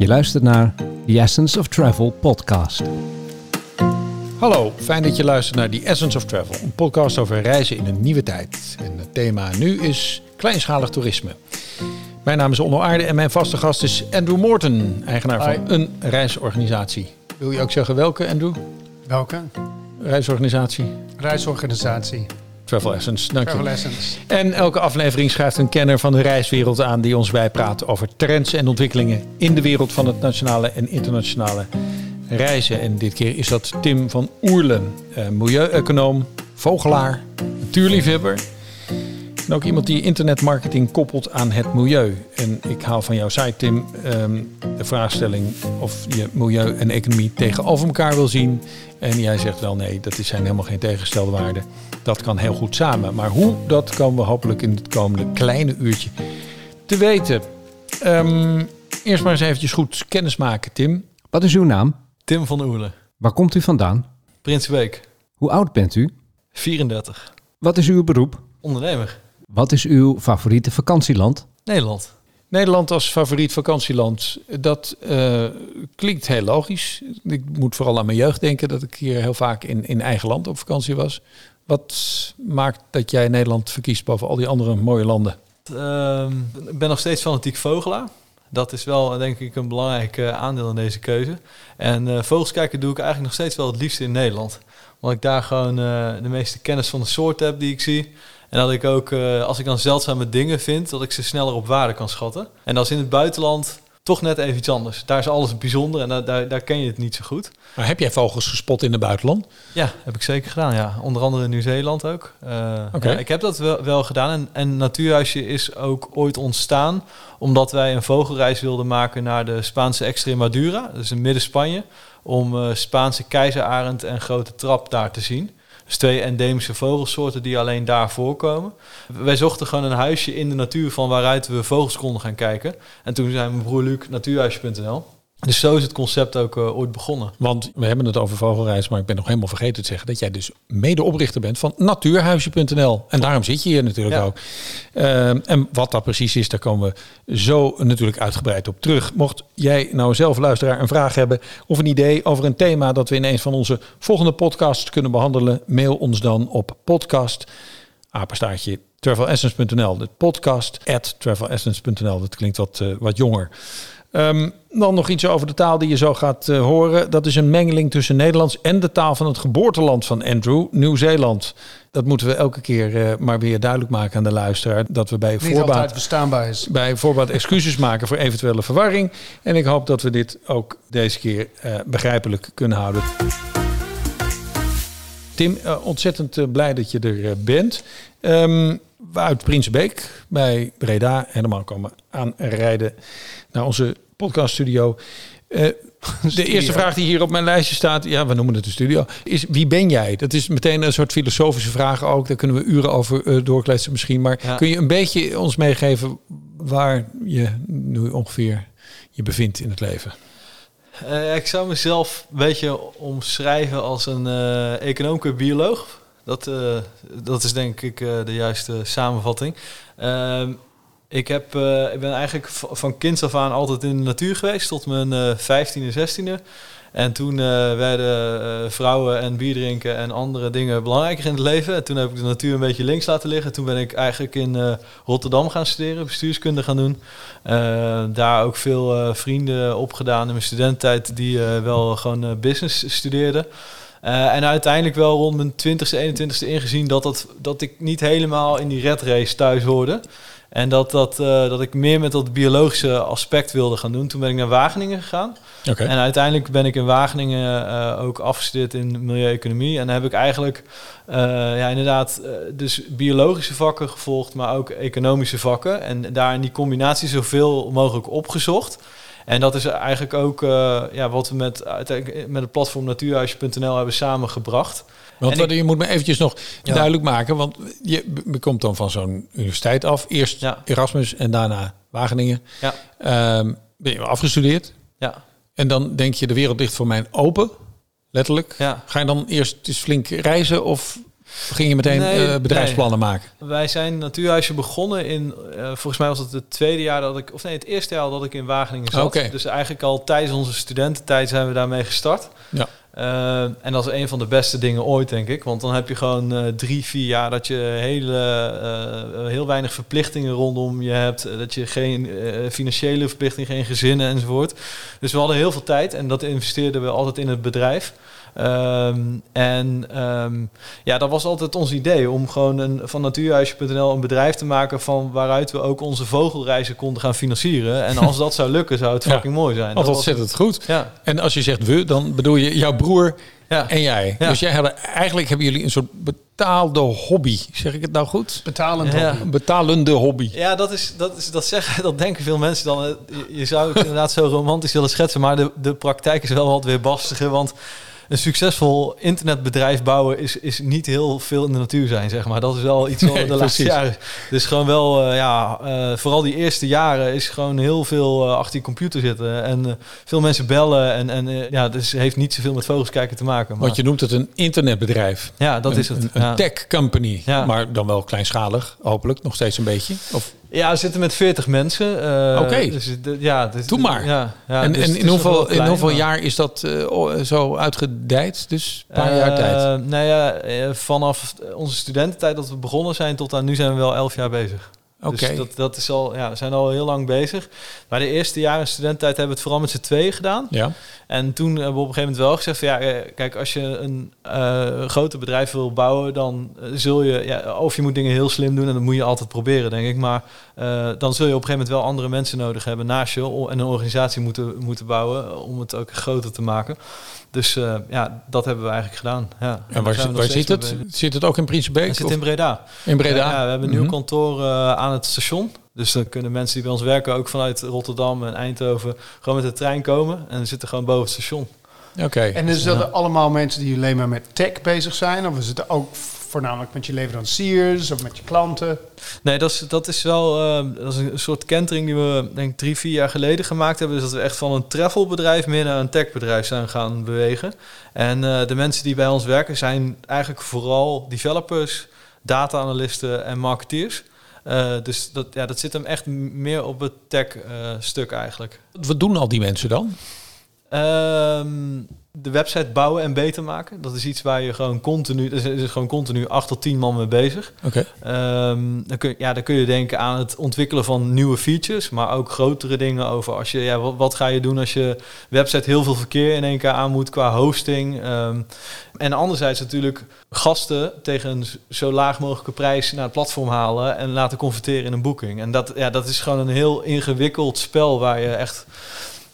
Je luistert naar The Essence of Travel podcast. Hallo, fijn dat je luistert naar The Essence of Travel, een podcast over reizen in een nieuwe tijd. En het thema nu is kleinschalig toerisme. Mijn naam is Onno Aarde en mijn vaste gast is Andrew Morton, eigenaar van een reisorganisatie. Wil je ook zeggen welke, Andrew? Welke? Reisorganisatie? Reisorganisatie. Travel Essence, dank je. Travel Essence. En elke aflevering schrijft een kenner van de reiswereld aan die ons bijpraat over trends en ontwikkelingen in de wereld van het nationale en internationale reizen. En dit keer is dat Tim van Oerlen, eh, milieueconoom, vogelaar, natuurliefhebber. En ook iemand die internetmarketing koppelt aan het milieu. En ik haal van jouw site, Tim, ehm, de vraagstelling of je milieu en economie tegenover elkaar wil zien. En jij zegt wel nee, dat zijn helemaal geen tegengestelde waarden. Dat kan heel goed samen. Maar hoe, dat komen we hopelijk in het komende kleine uurtje te weten. Ehm, eerst maar eens eventjes goed kennis maken, Tim. Wat is uw naam? Tim van Oerle, Waar komt u vandaan? Prinsbeek, Hoe oud bent u? 34, Wat is uw beroep? ondernemer, Wat is uw favoriete vakantieland? Nederland. Nederland als favoriet vakantieland, dat eh, klinkt heel logisch. Ik moet vooral aan mijn jeugd denken dat ik hier heel vaak in, in eigen land op vakantie was. Wat maakt dat jij Nederland verkiest boven al die andere mooie landen? Ehm, Ik ben nog steeds fanatiek vogelaar. Dat is wel denk ik een belangrijk eh, aandeel in deze keuze. En eh, vogels kijken doe ik eigenlijk nog steeds wel het liefst in Nederland. Omdat ik daar gewoon eh, de meeste kennis van de soort heb die ik zie. En dat ik ook, eh, als ik dan zeldzame dingen vind, dat ik ze sneller op waarde kan schatten. En dat is in het buitenland toch net even iets anders. Daar is alles bijzonder en daar, daar, daar ken je het niet zo goed. Maar heb jij vogels gespot in het buitenland? Ja, heb ik zeker gedaan. Ja. Onder andere in Nieuw-Zeeland ook. Oké. ja, ik heb dat wel, wel gedaan. En, en Natuurhuisje is ook ooit ontstaan omdat wij een vogelreis wilden maken naar de Spaanse Extremadura. Dat is in midden-Spanje. Om eh, Spaanse keizerarend en grote trap daar te zien. Dus twee endemische vogelsoorten die alleen daar voorkomen. Wij zochten gewoon een huisje in de natuur van waaruit we vogels konden gaan kijken. En toen zei mijn broer Luc natuurhuisje.nl. Dus zo is het concept ook eh, ooit begonnen. Want we hebben het over vogelreis, maar ik ben nog helemaal vergeten te zeggen dat jij dus medeoprichter bent van natuurhuisje.nl. En daarom zit je hier natuurlijk Ja. ook. Ehm, en wat dat precies is, daar komen we zo natuurlijk uitgebreid op terug. Mocht jij nou zelf, luisteraar, een vraag hebben of een idee over een thema dat we in een van onze volgende podcasts kunnen behandelen, mail ons dan op podcast, apenstaartje, travelessence.nl. De podcast at travelessence.nl. Dat klinkt wat, eh, wat jonger. Ehm, dan nog iets over de taal die je zo gaat eh, horen. Dat is een mengeling tussen Nederlands en de taal van het geboorteland van Andrew, Nieuw-Zeeland. Dat moeten we elke keer eh, maar weer duidelijk maken aan de luisteraar. Dat we bij Niet voorbaat is. bij voorbaat excuses maken voor eventuele verwarring. En ik hoop dat we dit ook deze keer eh, begrijpelijk kunnen houden. Tim, ontzettend blij dat je er bent. Ehm, we uit Prinsbeek bij Breda helemaal komen aanrijden naar onze podcaststudio. Eh de eerste vraag die hier op mijn lijstje staat, ja, we noemen het de studio, is wie ben jij? Dat is meteen een soort filosofische vraag ook. Daar kunnen we uren over eh, doorkletsen misschien. Maar Ja. kun je een beetje ons meegeven waar je nu ongeveer je bevindt in het leven? Eh, ik zou mezelf een beetje omschrijven als een eh econoom bioloog. Dat, eh, dat is denk ik eh, de juiste samenvatting. Ehm, ik, heb, eh, ik ben eigenlijk van kinds af aan altijd in de natuur geweest, tot mijn eh 15e, 16e. En toen werden vrouwen en bier drinken en andere dingen belangrijker in het leven. En toen heb ik de natuur een beetje links laten liggen. Toen ben ik eigenlijk in Rotterdam gaan studeren, bestuurskunde gaan doen. Daar ook veel vrienden opgedaan in mijn studententijd die wel gewoon business studeerden. Eh, en uiteindelijk wel rond mijn 20ste, 21ste ingezien dat, dat, dat ik niet helemaal in die red race thuis hoorde. En dat, dat, eh, dat ik meer met dat biologische aspect wilde gaan doen. Toen ben ik naar Wageningen gegaan. En uiteindelijk ben ik in Wageningen eh, ook afgestudeerd in milieueconomie. En dan heb ik eigenlijk ja, inderdaad dus biologische vakken gevolgd, maar ook economische vakken. En daar in die combinatie zoveel mogelijk opgezocht. En dat is eigenlijk ook eh, ja, wat we met, met het platform natuurhuisje.nl hebben samengebracht. Want je moet me eventjes nog Ja. duidelijk maken, want je komt dan van zo'n universiteit af. Eerst Ja. Erasmus en daarna Wageningen. Ja, Ehm, ben je afgestudeerd ja, en dan denk je de wereld ligt voor mij open, letterlijk. ja. Ga je dan eerst eens flink reizen of Of ging je meteen Nee, eh, bedrijfsplannen maken? Wij zijn Natuurhuisje begonnen in, eh, volgens mij was het het tweede jaar dat ik, of nee, het eerste jaar dat ik in Wageningen zat. Dus eigenlijk al tijdens onze studententijd zijn we daarmee gestart. Ja. Eh, en dat is een van de beste dingen ooit, denk ik. Want dan heb je gewoon drie, vier jaar dat je hele, heel weinig verplichtingen rondom je hebt. Dat je geen financiële verplichtingen, geen gezinnen enzovoort. Dus we hadden heel veel tijd en dat investeerden we altijd in het bedrijf. Ehm, en ehm, ja, dat was altijd ons idee om gewoon een, van natuurhuisje.nl een bedrijf te maken van waaruit we ook onze vogelreizen konden gaan financieren. En als dat zou lukken, zou het Ja. fucking mooi zijn. Dat was- ontzettend goed. Ja, En als je zegt we, dan bedoel je jouw broer ja. en jij. Ja. Dus jij hadden, eigenlijk hebben jullie een soort betaalde hobby. Zeg ik het nou goed? Betalend Ja. hobby. Betalende hobby. Ja, dat, is, dat, is, dat, zeggen, dat denken veel mensen dan. Je, je zou het inderdaad zo romantisch willen schetsen, maar de, de praktijk is wel wat weer bastiger. Want een succesvol internetbedrijf bouwen is, is niet heel veel in de natuur zijn, zeg maar. Dat is wel iets Nee, de laatste precies. jaren... Dus gewoon wel, eh, ja, eh, vooral die eerste jaren is gewoon heel veel eh, achter je computer zitten. En veel mensen bellen en, en ja, dus heeft niet zoveel met vogels kijken te maken. Maar, Want je noemt het een internetbedrijf. ja, dat Een- is het. Een, een ja. tech company. Ja. Maar dan wel kleinschalig, hopelijk. Nog steeds een beetje. Of, Ja, we zitten met 40 mensen. eh, Oké. Dus, de- ja, dus, Doe maar. Ja, ja, en dus en in, hoeveel, in hoeveel jaar is dat eh, zo uitgedijd? Dus een paar jaar Eh, tijd. Nou ja, vanaf onze studententijd dat we begonnen zijn tot aan nu zijn we wel elf jaar bezig. Oké. Dus dat, dat is al, ja, we zijn al heel lang bezig. Maar de eerste jaren studententijd hebben we het vooral met z'n tweeën gedaan. Ja. En toen hebben we op een gegeven moment wel gezegd van ja, eh, kijk, als je een eh groter bedrijf wil bouwen, dan eh, zul je, ja, of je moet dingen heel slim doen en dat moet je altijd proberen, denk ik. Maar dan zul je op een gegeven moment wel andere mensen nodig hebben naast je en een organisatie moeten, moeten bouwen om het ook groter te maken. Dus ja, dat hebben we eigenlijk gedaan. Ja. En waar, we waar zit het? Zit het ook in Prinsenbeek? Het zit in Breda. in Breda? Ja, we hebben een nieuw Mhm. kantoor aan het station. Dus dan kunnen mensen die bij ons werken ook vanuit Rotterdam en Eindhoven gewoon met de trein komen. En zitten gewoon boven het station. Oké. En is dat allemaal mensen die alleen maar met tech bezig zijn? Of is het ook voornamelijk met je leveranciers of met je klanten? Nee, dat is, dat is wel eh, dat is een soort kentering die we denk ik drie, vier jaar geleden gemaakt hebben. Dus dat we echt van een travelbedrijf meer naar een techbedrijf zijn gaan bewegen. En eh, de mensen die bij ons werken zijn eigenlijk vooral developers, data-analysten en marketeers. Eh, dus dat, ja, dat zit hem echt meer op het tech-stuk eigenlijk. Wat doen al die mensen dan? Ehm, de website bouwen en beter maken. Dat is iets waar je gewoon continu, er is, gewoon continu acht tot tien man mee bezig. Oké. Ehm, dan, kun, ja, dan kun je denken aan het ontwikkelen van nieuwe features, maar ook grotere dingen over als je, ja, wat, wat ga je doen als je website heel veel verkeer in één keer aan moet qua hosting. Ehm, en anderzijds natuurlijk gasten tegen een zo laag mogelijke prijs naar het platform halen en laten converteren in een boeking. En dat, ja, dat is gewoon een heel ingewikkeld spel waar je echt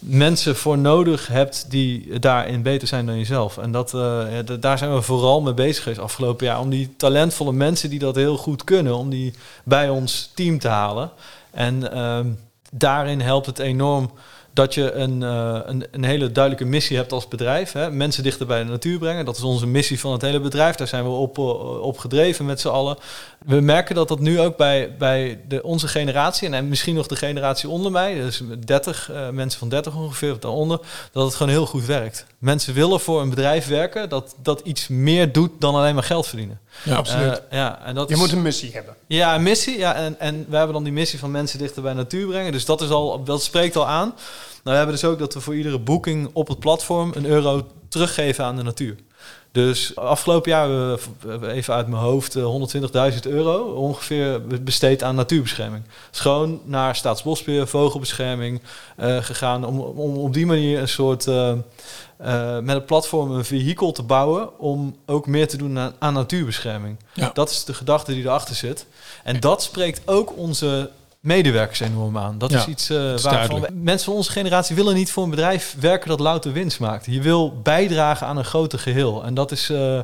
mensen voor nodig hebt die daarin beter zijn dan jezelf. En dat, eh, daar zijn we vooral mee bezig geweest afgelopen jaar. Om die talentvolle mensen die dat heel goed kunnen, om die bij ons team te halen. En ehm, daarin helpt het enorm dat je een, eh, een, een hele duidelijke missie hebt als bedrijf. Hè? Mensen dichter bij de natuur brengen. Dat is onze missie van het hele bedrijf. Daar zijn we op, eh, op gedreven met z'n allen. We merken dat dat nu ook bij, bij de, onze generatie... en, en misschien nog de generatie onder mij... dus 30, eh, mensen van 30 ongeveer of daaronder... dat het gewoon heel goed werkt. Mensen willen voor een bedrijf werken... dat, dat iets meer doet dan alleen maar geld verdienen. Ja. Absoluut. Ja, en dat Je is- moet een missie hebben. ja, een missie. Ja, en, en we hebben dan die missie van mensen dichter bij natuur brengen. Dus dat, is al, dat spreekt al aan. Nou, we hebben dus ook dat we voor iedere boeking op het platform een euro teruggeven aan de natuur. Dus afgelopen jaar hebben we, even uit mijn hoofd eh, 120.000 euro ongeveer besteed aan natuurbescherming. Schoon naar Staatsbosbeheer, vogelbescherming eh, gegaan om, om op die manier een soort eh, eh, met het platform een vehikel te bouwen om ook meer te doen aan, aan natuurbescherming. Ja. Dat is de gedachte die erachter zit. En dat spreekt ook onze medewerkers enorm aan. Dat Ja, is iets eh waarvan we- mensen van onze generatie willen niet voor een bedrijf werken dat louter winst maakt. Je wil bijdragen aan een groter geheel. En dat is, eh,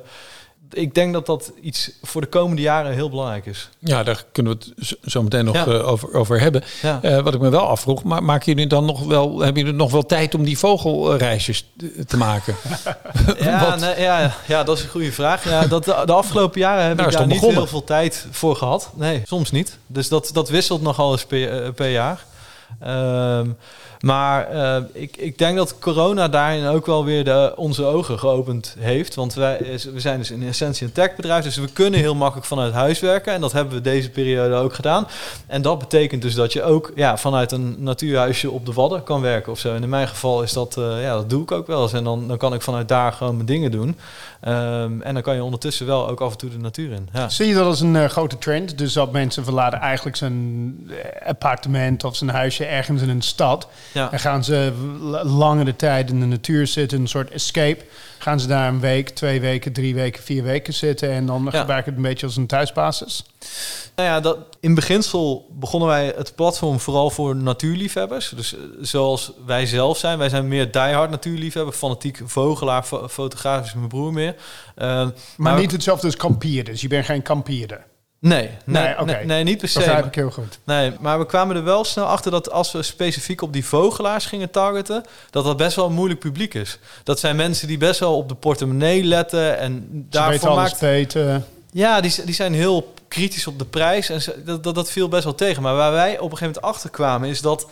ik denk dat dat iets voor de komende jaren heel belangrijk is. Ja, daar kunnen we het zo- meteen nog Ja. eh, over, over hebben. Ja. Eh, wat ik me wel afvroeg, maar maken jullie dan nog wel, hebben jullie nog wel tijd om die vogelreisjes te- maken? Ja, nee, ja, ja, dat is een goede vraag. Ja, dat, de, de afgelopen jaren heb Daar ik daar niet begonnen. heel veel tijd voor gehad. Nee, soms niet. Dus dat, dat wisselt nogal eens per, eh, per jaar. Ehm, maar eh, ik, ik denk dat corona daarin ook wel weer de, onze ogen geopend heeft. Want wij, we zijn dus in essentie een techbedrijf, dus we kunnen heel makkelijk vanuit huis werken. En dat hebben we deze periode ook gedaan. En dat betekent dus dat je ook ja, vanuit een natuurhuisje op de Wadden kan werken of zo. En in mijn geval is dat, eh, ja, dat doe ik ook wel eens. En dan, dan kan ik vanuit daar gewoon mijn dingen doen. Ehm, en dan kan je ondertussen wel ook af en toe de natuur in. Ja. Zie je dat als een eh, grote trend? Dus dat mensen verlaten eigenlijk zijn appartement of zijn huisje ergens in een stad. Ja. En gaan ze langere tijd in de natuur zitten, een soort escape. Gaan ze daar een week, twee weken, drie weken, vier weken zitten en dan Ja. gebruiken het een beetje als een thuisbasis. Nou ja, dat, in beginsel begonnen wij het platform vooral voor natuurliefhebbers. Dus eh, zoals wij zelf zijn. Wij zijn meer diehard natuurliefhebber, fanatiek vogelaar, fo- fotograaf is mijn broer meer. Eh, Maar, niet hetzelfde als kampierder. Dus je bent geen kampierder. Nee, nee, Nee, nee, nee, niet per se. Begrijp maar- ik heel goed. Nee, maar we kwamen er wel snel achter dat als we specifiek op die vogelaars gingen targeten, dat dat best wel een moeilijk publiek is. Dat zijn mensen die best wel op de portemonnee letten en Ze weten daarvoor maakt. Ja, die, die zijn heel kritisch op de prijs. En dat, dat, dat viel best wel tegen. Maar waar wij op een gegeven moment achter kwamen, is dat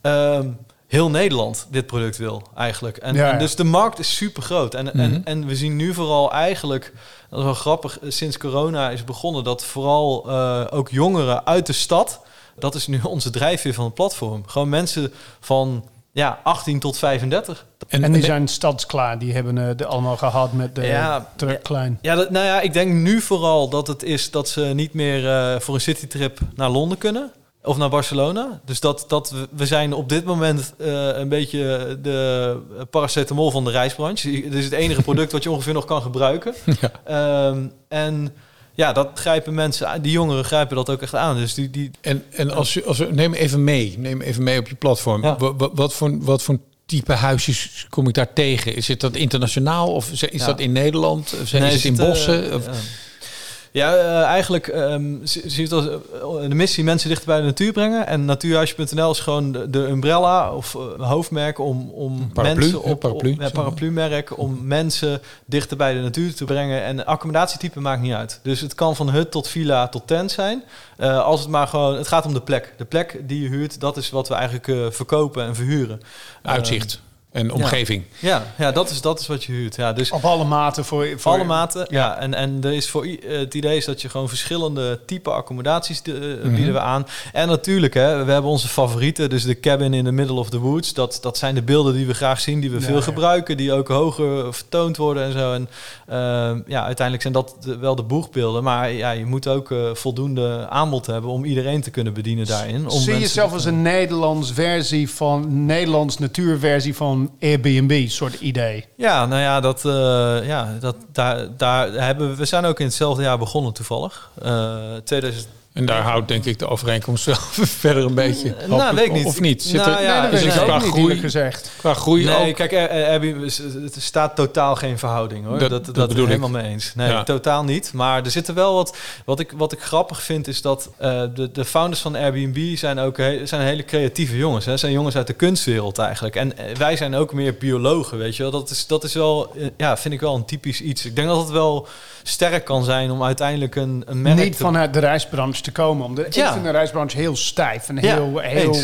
ehm, heel Nederland dit product wil, eigenlijk. En, Ja, en dus de markt is super groot. En, Mhm. en, en we zien nu vooral eigenlijk, dat is wel grappig, sinds corona is begonnen, dat vooral eh, ook jongeren uit de stad, dat is nu onze drijfveer van het platform. Gewoon mensen van ja, 18 tot 35. En, die zijn stadsklaar. Die hebben het allemaal gehad met de Ja, truck klein. Ja, dat, nou ja, ik denk nu vooral dat het is dat ze niet meer eh, voor een citytrip naar Londen kunnen. Of naar Barcelona. Dus dat, dat we, zijn op dit moment eh, een beetje de paracetamol van de reisbranche. Het is het enige product wat je ongeveer nog kan gebruiken. Ja. Ehm, en ja, dat grijpen mensen, aan. die jongeren grijpen dat ook echt aan. Dus die, die, En, en als, je, als we, neem even mee, neem even mee op je platform. Ja. Wat, voor, wat voor type huisjes kom ik daar tegen? Is het dat internationaal of is Ja. dat in Nederland? Of is het in zit, eh, bossen? Of- ja. Eh, eigenlijk je het als eh, de missie mensen dichter bij de natuur brengen. En natuurhuisje.nl is gewoon de, de umbrella of eh, hoofdmerk om, om paraplu, mensen op, paraplu, op ja, paraplu-merk om mensen dichter bij de natuur te brengen. En accommodatietype maakt niet uit. Dus het kan van hut tot villa tot tent zijn. Als het maar gewoon, het gaat om de plek. De plek die je huurt, dat is wat we eigenlijk verkopen en verhuren. Uitzicht en omgeving. Ja, ja dat, is, dat is wat je huurt. Ja, dus Op alle maten voor, voor alle maten, ja. En, en er is voor eh, het idee is dat je gewoon verschillende type accommodaties eh, bieden we aan. En natuurlijk, hè, we hebben onze favorieten, dus de cabin in the middle of the woods. Dat, dat zijn de beelden die we graag zien, die we Ja, veel ja. gebruiken, die ook hoger vertoond worden en zo. En ehm, ja, uiteindelijk zijn dat de- wel de boegbeelden. Maar ja, je moet ook eh, voldoende aanbod hebben om iedereen te kunnen bedienen daarin. Om Zie jezelf als een Nederlands versie van Nederlands natuurversie van Airbnb soort idee? Ja, nou ja, dat, eh, ja dat, daar, daar hebben we, we zijn ook in hetzelfde jaar begonnen toevallig. Eh 2000, En daar houdt denk ik de overeenkomst wel verder een beetje. nou, weet ik niet. Of niet? Zit Nou er, ja, nee, dat is weet het ik qua niet, groei- gezegd. Qua groei Nee, ook. kijk, er, er, Airbnb is- het staat totaal geen verhouding hoor. Dat- Dat, dat dat, bedoel ben ik helemaal mee eens. Nee, Ja. totaal niet. Maar er zitten wel wat. Wat ik, wat ik grappig vind is dat eh, de, de founders van Airbnb zijn ook he- zijn hele creatieve jongens. Hè. Zijn jongens uit de kunstwereld eigenlijk. En eh, wij zijn ook meer biologen, weet je wel. Dat is, dat is wel, eh, ja, vind ik wel een typisch iets. Ik denk dat het wel sterk kan zijn om uiteindelijk een, een merk Niet te vanuit de reisbranche te komen. Omdat Ja. Ik vind de reisbranche heel stijf en heel, heel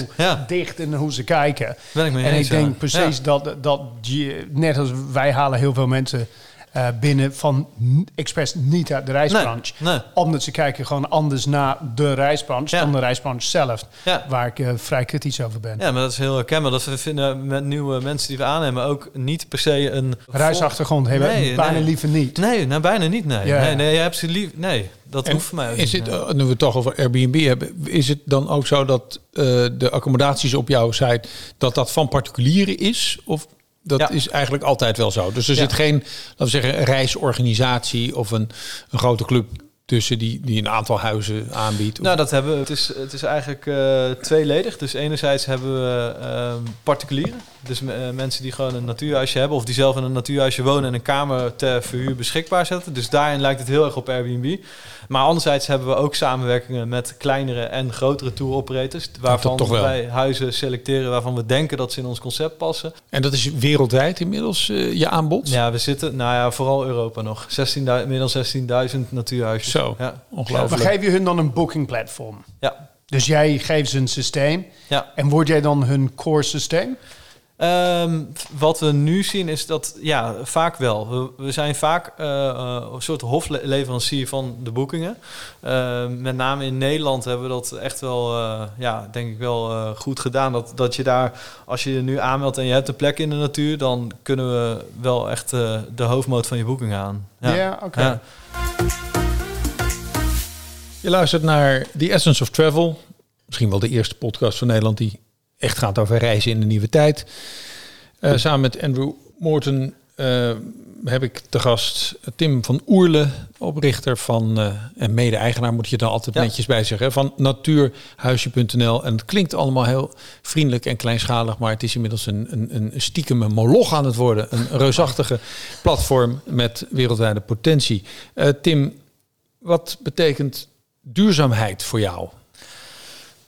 dicht in hoe ze kijken. Ben ik mee En eens, ik denk precies dat, dat je, net als wij halen heel veel mensen eh, binnen van expres niet uit de reisbranche. Nee, nee. Omdat ze kijken gewoon anders naar de reisbranche Ja. dan de reisbranche zelf. Ja. Waar ik eh, vrij kritisch over ben. Ja, maar dat is heel herkenbaar. Dat we vinden met nieuwe mensen die we aannemen ook niet per se een... Reisachtergrond hebben Nee, bijna liever niet. Nee, nou bijna niet, nee. Ja. Nee, nee, je hebt ze lief... Nee, dat En hoeft voor mij ook is niet, het, eh, nu we het toch over Airbnb hebben, is het dan ook zo dat de accommodaties op jouw site, dat dat van particulieren is? Of dat Ja. is eigenlijk altijd wel zo? Dus er zit geen, laten we zeggen, een reisorganisatie of een, een grote club tussen die, die een aantal huizen aanbiedt? Nou, dat hebben we. Het is, het is eigenlijk eh, tweeledig. Dus enerzijds hebben we ehm, particulieren. Dus eh, mensen die gewoon een natuurhuisje hebben... of die zelf in een natuurhuisje wonen... en een kamer ter verhuur beschikbaar zetten. Dus daarin lijkt het heel erg op Airbnb. Maar anderzijds hebben we ook samenwerkingen... met kleinere en grotere tour operators... waarvan toch wij huizen selecteren... waarvan we denken dat ze in ons concept passen. En dat is wereldwijd inmiddels eh, je aanbod? Ja, we zitten... Nou ja, vooral Europa nog. 16.000 meer dan 16.000 natuurhuisjes. Zo, Ja. ongelooflijk. Maar geef je hun dan een booking platform? Ja. Dus jij geeft ze een systeem. Ja. En word jij dan hun core systeem? Ehm, wat we nu zien is dat, ja, vaak wel. We, we zijn vaak eh, eh, een soort hofleverancier van de boekingen. Ehm, met name in Nederland hebben we dat echt wel, eh, ja, denk ik wel eh, goed gedaan. Dat, dat je daar, als je je nu aanmeldt en je hebt een plek in de natuur, dan kunnen we wel echt eh, de hoofdmoot van je boeking aan. Ja, oké. Ja. Je luistert naar The Essence of Travel. Misschien wel de eerste podcast van Nederland die echt gaat over reizen in de nieuwe tijd. Eh, samen met Andrew Morton eh, heb ik te gast Tim van Oerle, oprichter van eh, en mede-eigenaar moet je dan altijd Ja. netjes bij zeggen, van natuurhuisje.nl. En het klinkt allemaal heel vriendelijk en kleinschalig, maar het is inmiddels een, een, een stiekeme moloch aan het worden. Een reusachtige platform met wereldwijde potentie. Tim, wat betekent duurzaamheid voor jou?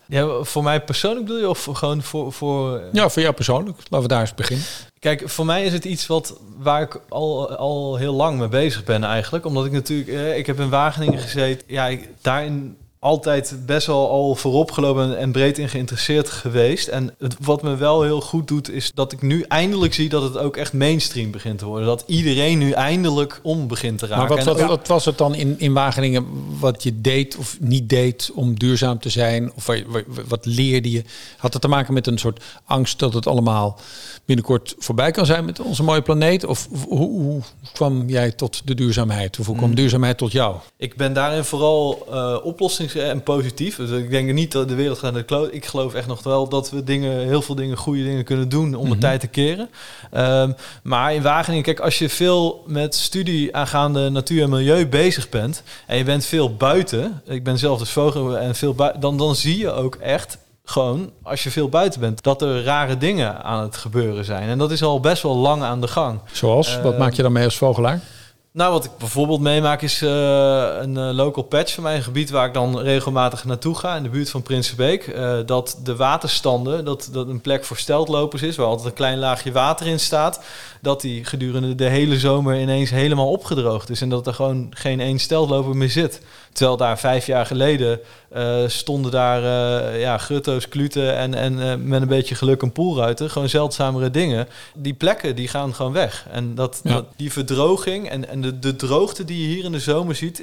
Ja, voor mij persoonlijk bedoel je of gewoon voor... voor Ja, voor jou persoonlijk. Laten we daar eens beginnen. Kijk, voor mij is het iets wat, waar ik al, al heel lang mee bezig ben eigenlijk. Omdat ik natuurlijk, eh, ik heb in Wageningen gezeten. Ja, ik, daarin altijd best wel al voorop gelopen en, breed in geïnteresseerd geweest. En het, wat me wel heel goed doet, is dat ik nu eindelijk zie dat het ook echt mainstream begint te worden. Dat iedereen nu eindelijk om begint te raken. Maar wat, was het dan in, in Wageningen wat je deed of niet deed om duurzaam te zijn? Of wat, wat, wat leerde je? Had het te maken met een soort angst dat het allemaal binnenkort voorbij kan zijn met onze mooie planeet? Of hoe, hoe kwam jij tot de duurzaamheid? Of hoe kwam Mm. duurzaamheid tot jou? Ik ben daarin vooral eh oplossings- en positief. Dus ik denk niet dat de wereld gaat naar de kloot. Ik geloof echt nog wel dat we dingen, heel veel dingen, goede dingen kunnen doen om Mhm. de tijd te keren. Ehm, maar in Wageningen, kijk, als je veel met studie aangaande natuur en milieu bezig bent en je bent veel buiten, ik ben zelf dus vogel en veel buiten, dan, dan zie je ook echt gewoon, als je veel buiten bent, dat er rare dingen aan het gebeuren zijn. En dat is al best wel lang aan de gang. Zoals? wat Eh, maak je dan mee als vogelaar? Nou, wat ik bijvoorbeeld meemaak is eh, een eh, local patch van mij, een gebied waar ik dan regelmatig naartoe ga, in de buurt van Prinsenbeek. eh, dat de waterstanden, dat, dat een plek voor steltlopers is, waar altijd een klein laagje water in staat, dat die gedurende de hele zomer ineens helemaal opgedroogd is en dat er gewoon geen één steltloper meer zit. Terwijl daar vijf jaar geleden eh, stonden daar eh, ja, grutto's, kluten en, en eh, met een beetje geluk een poelruiter. Gewoon zeldzamere dingen. Die plekken die gaan gewoon weg. En dat, Ja. dat, die verdroging en, en de, de droogte die je hier in de zomer ziet...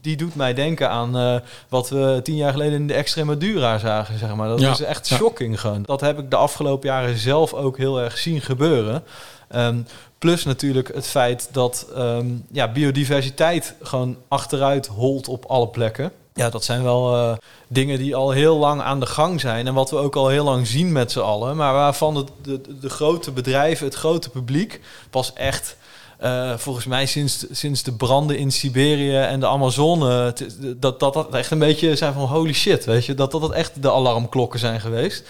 die doet mij denken aan wat we tien jaar geleden in de Extremadura zagen. Zeg maar. Dat Ja. is echt shocking gewoon. Dat heb ik de afgelopen jaren zelf ook heel erg zien gebeuren. Ehm, plus natuurlijk het feit dat ehm, ja, biodiversiteit gewoon achteruit holt op alle plekken. Ja, dat zijn wel eh, dingen die al heel lang aan de gang zijn. En wat we ook al heel lang zien met z'n allen. Maar waarvan het, de, de grote bedrijven, het grote publiek... pas echt, eh, volgens mij sinds, sinds de branden in Siberië en de Amazone... dat, dat dat echt een beetje zijn van holy shit, weet je. Dat dat het echt de alarmklokken zijn geweest.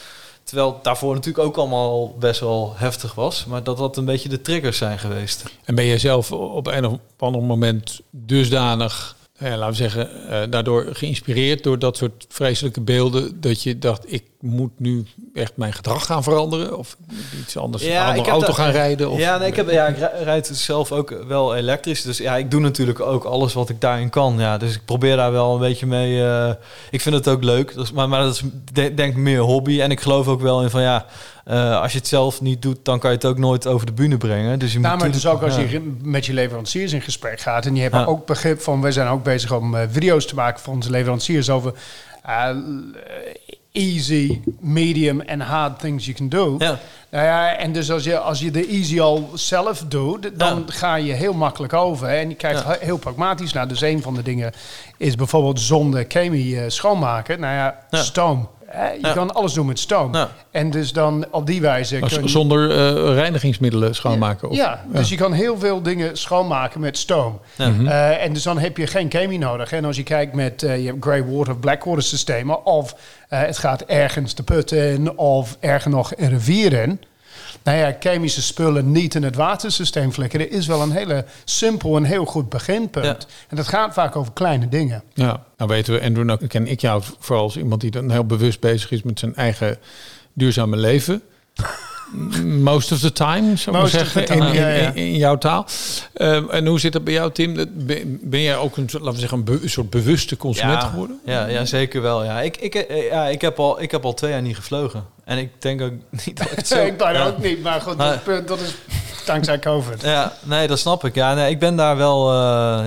Terwijl daarvoor natuurlijk ook allemaal best wel heftig was. Maar dat dat een beetje de triggers zijn geweest. En ben je zelf op een of ander moment dusdanig, ja, laten we zeggen, eh, daardoor geïnspireerd door dat soort vreselijke beelden, dat je dacht, ik moet nu echt mijn gedrag gaan veranderen? Of iets anders, Ja, een andere auto dat- gaan rijden? Of, ja, nee, ik, heb, ja, ik rij- rijd zelf ook wel elektrisch. Dus ja, ik doe natuurlijk ook alles wat ik daarin kan. Ja, dus ik probeer daar wel een beetje mee. eh, ik vind het ook leuk. Dus, maar, maar dat is de- denk ik meer hobby. En ik geloof ook wel in van ja, eh, als je het zelf niet doet, dan kan je het ook nooit over de bühne brengen. Dus je Nou, moet maar dus ook als ja. je met je leveranciers in gesprek gaat en je hebt Ja. ook begrip van, wij zijn ook bezig om eh, video's te maken voor onze leveranciers over eh, easy, medium en hard things you can do. Ja. Nou ja, en dus als je, als je de easy al zelf doet, dan ga je heel makkelijk over. hè. En je kijkt Ja. heel pragmatisch naar. Dus een van de dingen is bijvoorbeeld zonder chemie schoonmaken. Nou ja, Ja. stoom. Hè, je Ja. kan alles doen met stoom. Ja. En dus dan op die wijze... Kun zonder eh, reinigingsmiddelen schoonmaken? Of, ja, dus je kan heel veel dingen schoonmaken met stoom. Mhm. Eh, en dus dan heb je geen chemie nodig. En als je kijkt met eh, je hebt grey water of black water systemen, of het gaat ergens de put in, of ergens nog een rivier in. Nou ja, chemische spullen niet in het watersysteem flikkeren is wel een hele simpel en heel goed beginpunt. Ja. En dat gaat vaak over kleine dingen. Ja, nou weten we, Andrew, nou ken ik jou vooral als iemand die dan heel bewust bezig is met zijn eigen duurzame leven. Most of the time, zou ik maar zeggen, time, in, in- ja. in jouw taal. Ehm, en hoe zit dat bij jou, Tim? Ben, ben jij ook een, soort- laten we zeggen, een, be- een soort bewuste consument geworden? Ja, ja, zeker wel. Ja. Ik, ik, eh, ja, ik, heb al, ik heb al twee jaar niet gevlogen. En ik denk ook niet dat ik het zo... ik ja. ook niet, maar goed, dat, punt, dat is dankzij COVID. Ja, nee, dat snap ik. Ja, nee, ik ben daar wel... eh,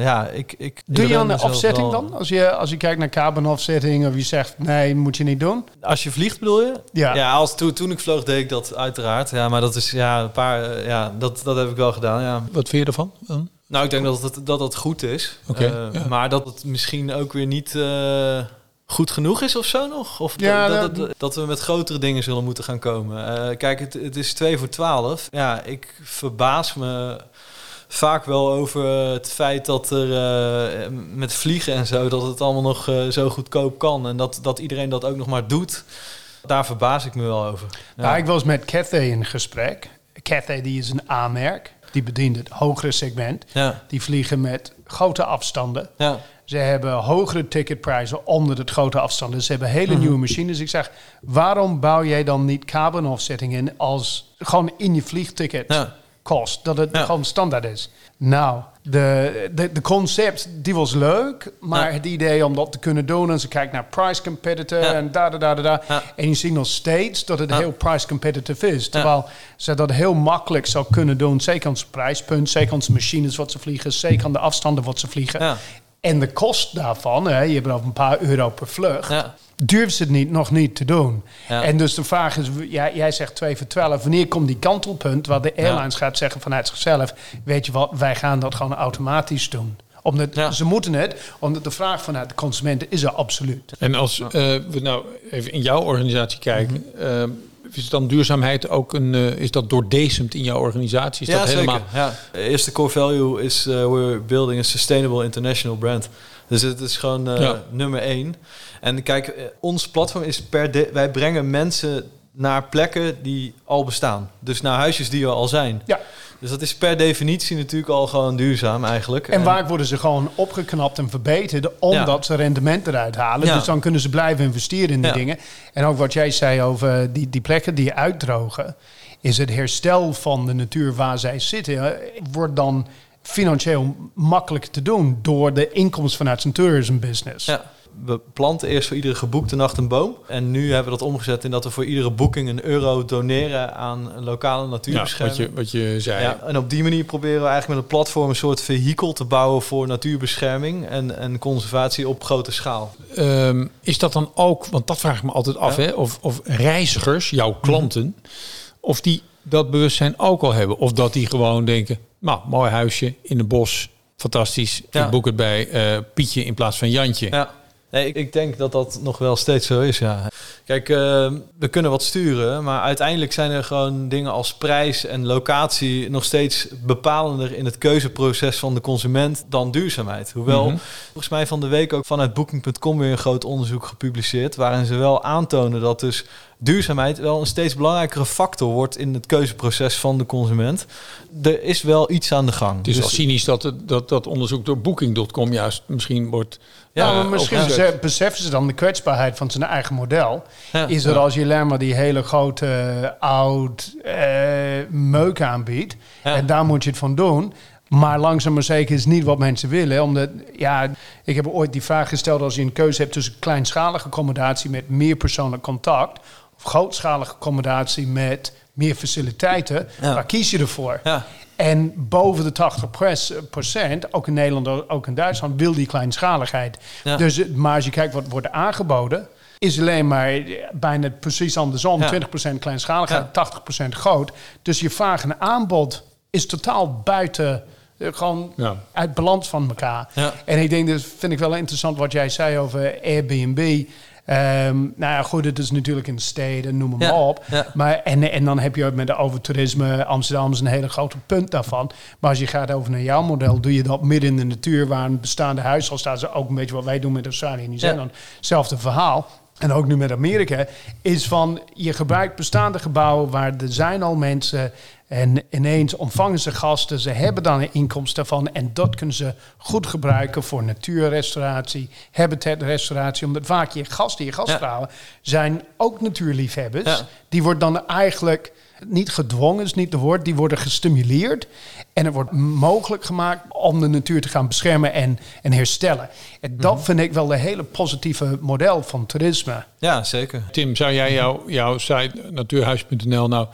ja, ik, ik, Doe je ben aan de offsetting wel- dan? Als je, als je kijkt naar carbon of je zegt nee, moet je niet doen? Als je vliegt bedoel je? Ja. Ja, als, toen, toen ik vloog deed ik dat uiteraard. Ja, maar dat is ja, een paar... eh, ja, dat, dat heb ik wel gedaan, ja. Wat vind je ervan? dan? Nou, ik denk dat het, dat het goed is. Oké, Eh, ja. Maar dat het misschien ook weer niet eh, goed genoeg is of zo nog. Of Ja, dat, dat- dat we met grotere dingen zullen moeten gaan komen. Eh, kijk, het, het is 2 voor 12. Ja, ik verbaas me vaak wel over het feit dat er eh, met vliegen en zo... dat het allemaal nog eh, zo goedkoop kan. En dat, dat iedereen dat ook nog maar doet. Daar verbaas ik me wel over. Ja. Nou, ik was met Cathay in gesprek. Cathay die is een A-merk. Die bedient het hogere segment. ja, Die vliegen met grote afstanden. ja, Ze hebben hogere ticketprijzen onder het grote afstanden. Ze hebben hele Mhm. nieuwe machines. Ik zeg, waarom bouw jij dan niet carbon offsetting in als gewoon in je vliegticket ja. kost? Dat het Ja. gewoon standaard is. Nou, de, de, de concept die was leuk, maar Ja. het idee om dat te kunnen doen en ze kijkt naar price competitor Ja. en da da da da. Ja. En je ziet nog steeds dat het heel price competitive is. Terwijl ze dat heel makkelijk zou kunnen doen, zeker aan het prijspunt, zeker aan de machines wat ze vliegen, zeker aan de afstanden wat ze vliegen. Ja. En de kost daarvan, hè, je hebt over een paar euro per vlucht, Ja. durven ze het niet, nog niet te doen. Ja. En dus de vraag is, jij, jij zegt 2 voor 12, wanneer komt die kantelpunt waar de airlines gaat zeggen vanuit zichzelf, weet je wat, wij gaan dat gewoon automatisch doen. Omdat Ja. ze moeten het, omdat de vraag vanuit de consumenten is er absoluut. En als eh, we nou even in jouw organisatie kijken... Mhm. eh, is dan duurzaamheid ook een... eh, is dat doordesemd in jouw organisatie? Is ja, dat helemaal... Ja. De eerste core value is uh, we're building a sustainable international brand. Dus het is gewoon uh, Ja. nummer één. En kijk, eh, ons platform is per de, wij brengen mensen naar plekken die al bestaan. Dus naar huisjes die er al zijn. Ja. Dus dat is per definitie natuurlijk al gewoon duurzaam eigenlijk. En waar worden ze gewoon opgeknapt en verbeterd omdat Ja. ze rendement eruit halen. Ja. Dus dan kunnen ze blijven investeren in die Ja. dingen. En ook wat jij zei over die, die plekken die uitdrogen, is het herstel van de natuur waar zij zitten, eh, wordt dan financieel makkelijk te doen door de inkomsten vanuit zijn tourism business. Ja. We planten eerst voor iedere geboekte nacht een boom. En nu hebben we dat omgezet in dat we voor iedere boeking een euro doneren aan een lokale Ja, natuurbescherming. wat je, wat je zei. Ja, en op die manier proberen we eigenlijk met een platform een soort vehikel te bouwen voor natuurbescherming en, en conservatie op grote schaal. Ehm, is dat dan ook, want dat vraag ik me altijd af, Ja. hè, of, of reizigers, jouw klanten, of die dat bewustzijn ook al hebben. Of dat die gewoon denken, nou, mooi huisje in het bos, fantastisch. Ja. Ik boek het bij eh, Pietje in plaats van Jantje. Ja. Nee, ik, ik denk dat dat nog wel steeds zo is, ja. Kijk, eh, we kunnen wat sturen, maar uiteindelijk zijn er gewoon dingen als prijs en locatie nog steeds bepalender in het keuzeproces van de consument dan duurzaamheid. Hoewel, Mhm. volgens mij van de week ook vanuit Booking.com weer een groot onderzoek gepubliceerd, waarin ze wel aantonen dat dus duurzaamheid wel een steeds belangrijkere factor wordt in het keuzeproces van de consument. Er is wel iets aan de gang. Het is wel cynisch dat, het, dat dat onderzoek door Booking.com juist misschien wordt... Ja, eh, maar misschien opgezet. beseffen ze dan de kwetsbaarheid van zijn eigen model. Ja. is dat als je alleen maar die hele grote eh, oud eh, meuk aanbiedt. Ja. En daar moet je het van doen. Maar langzaam maar zeker is niet wat mensen willen. Omdat, ja, ik heb ooit die vraag gesteld als je een keuze hebt tussen kleinschalige accommodatie met meer persoonlijk contact. Grootschalige accommodatie met meer faciliteiten. Ja. Waar kies je ervoor? Ja. En boven de 80 procent, ook in Nederland, ook in Duitsland, wil die kleinschaligheid. Ja. Dus, het- maar als je kijkt wat wordt aangeboden, is alleen maar eh, bijna precies andersom. Ja. 20% kleinschaligheid, Ja. 80% groot. Dus je vraag en aanbod is totaal buiten, eh, gewoon Ja. uit balans van elkaar. Ja. En ik denk, dat vind ik wel interessant wat jij zei over Airbnb. Ehm, nou ja, goed, het is natuurlijk in steden, noem maar Ja, op. ja. Maar, en, en dan heb je ook met de overtoerisme, Amsterdam is een hele grote punt daarvan. Maar als je gaat over naar jouw model, doe je dat midden in de natuur, waar een bestaande huis al staat. Ook een beetje wat wij doen met Australië en Nieuw-Zeeland. Hetzelfde verhaal. En ook nu met Amerika, is van je gebruikt bestaande gebouwen waar er zijn al mensen. En ineens ontvangen ze gasten, ze hebben dan een inkomst daarvan. En dat kunnen ze goed gebruiken voor natuurrestauratie, habitatrestauratie. Omdat vaak je gasten, je gastvrouwen, zijn ook natuurliefhebbers. Ja. Die worden dan eigenlijk niet gedwongen, is niet de woord, die worden gestimuleerd. En het wordt mogelijk gemaakt om de natuur te gaan beschermen en, en herstellen. En dat vind ik wel een hele positieve model van toerisme. Ja, zeker. Tim, zou jij jouw, jouw site natuurhuis.nl nou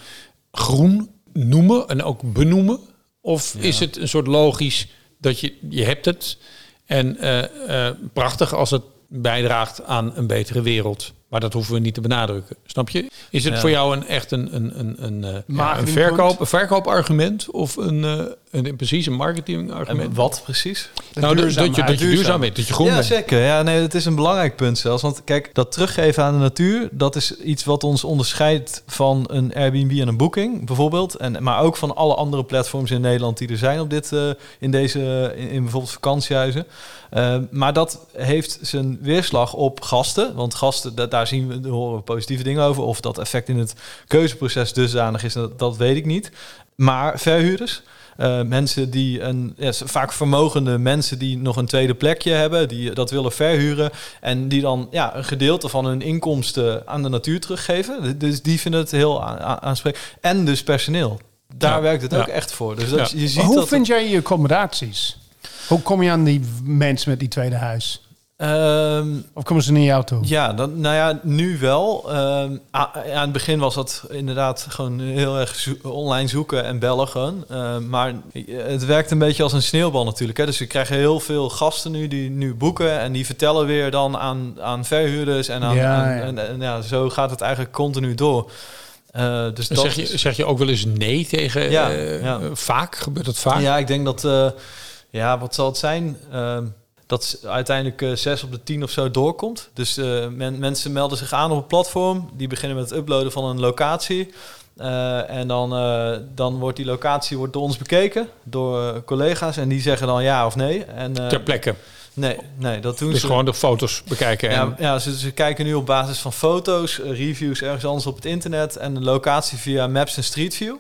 groen noemen en ook benoemen? Of is het een soort logisch dat je, je hebt het en eh, eh, prachtig als het bijdraagt aan een betere wereld. Maar dat hoeven we niet te benadrukken. Snap je? Is het Ja. voor jou een, echt een, een, een, een, eh, ja, een, verkoop, een verkoopargument? Of een, eh, een, precies een En marketingargument? wat precies? De nou, dat- dat je, dat je duurzaam bent, dat je groen ja, bent. zeker. Ja, nee, het is een belangrijk punt zelfs. Want kijk, dat teruggeven aan de natuur, dat is iets wat ons onderscheidt van een Airbnb en een Booking, bijvoorbeeld. En, maar ook van alle andere platforms in Nederland die er zijn op dit, eh, in deze, in, in bijvoorbeeld vakantiehuizen. Eh, maar dat heeft zijn weerslag op gasten. Want gasten, da- daar zien we, horen we positieve dingen over. Of dat effect in het keuzeproces dusdanig is, dat, dat weet ik niet. Maar verhuurders, eh, mensen die een, ja, vaak vermogende mensen die nog een tweede plekje hebben, die dat willen verhuren en die dan ja, een gedeelte van hun inkomsten aan de natuur teruggeven. Dus die vinden het heel aansprekend. En dus personeel. Daar Ja, werkt het ook echt voor. Dus dat, Ja. je ziet Maar hoe dat vind jij je accommodaties? Hoe kom je aan die mensen met die tweede huis? Ehm, Of komen ze naar jou toe? Ja, dan, nou ja, nu wel. Ehm, aan het begin was dat inderdaad gewoon heel erg zo- online zoeken en bellen gewoon. Ehm, maar het werkt een beetje als een sneeuwbal natuurlijk. Hè. Dus we krijgen heel veel gasten nu die nu boeken en die vertellen weer dan aan, aan verhuurders en aan, Ja, aan- ja. En, en ja, zo gaat het eigenlijk continu door. Eh, dus dat zeg, je, zeg je ook wel eens nee tegen... Ja, eh, ja. Vaak? Gebeurt dat vaak? Ja, ik denk dat, eh, ja, wat zal het zijn? Dat uiteindelijk eh, zes op de tien of zo doorkomt. Dus eh, men, mensen melden zich aan op het platform. Die beginnen met het uploaden van een locatie. Eh, en dan, dan wordt die locatie wordt door ons bekeken, door collega's. En die zeggen dan ja of nee. En, Ter plekke. nee, nee, dat doen Dus ze. gewoon de foto's bekijken. Ja, En, ja ze, ze kijken nu op basis van foto's, reviews ergens anders op het internet en de locatie via Maps en Street View.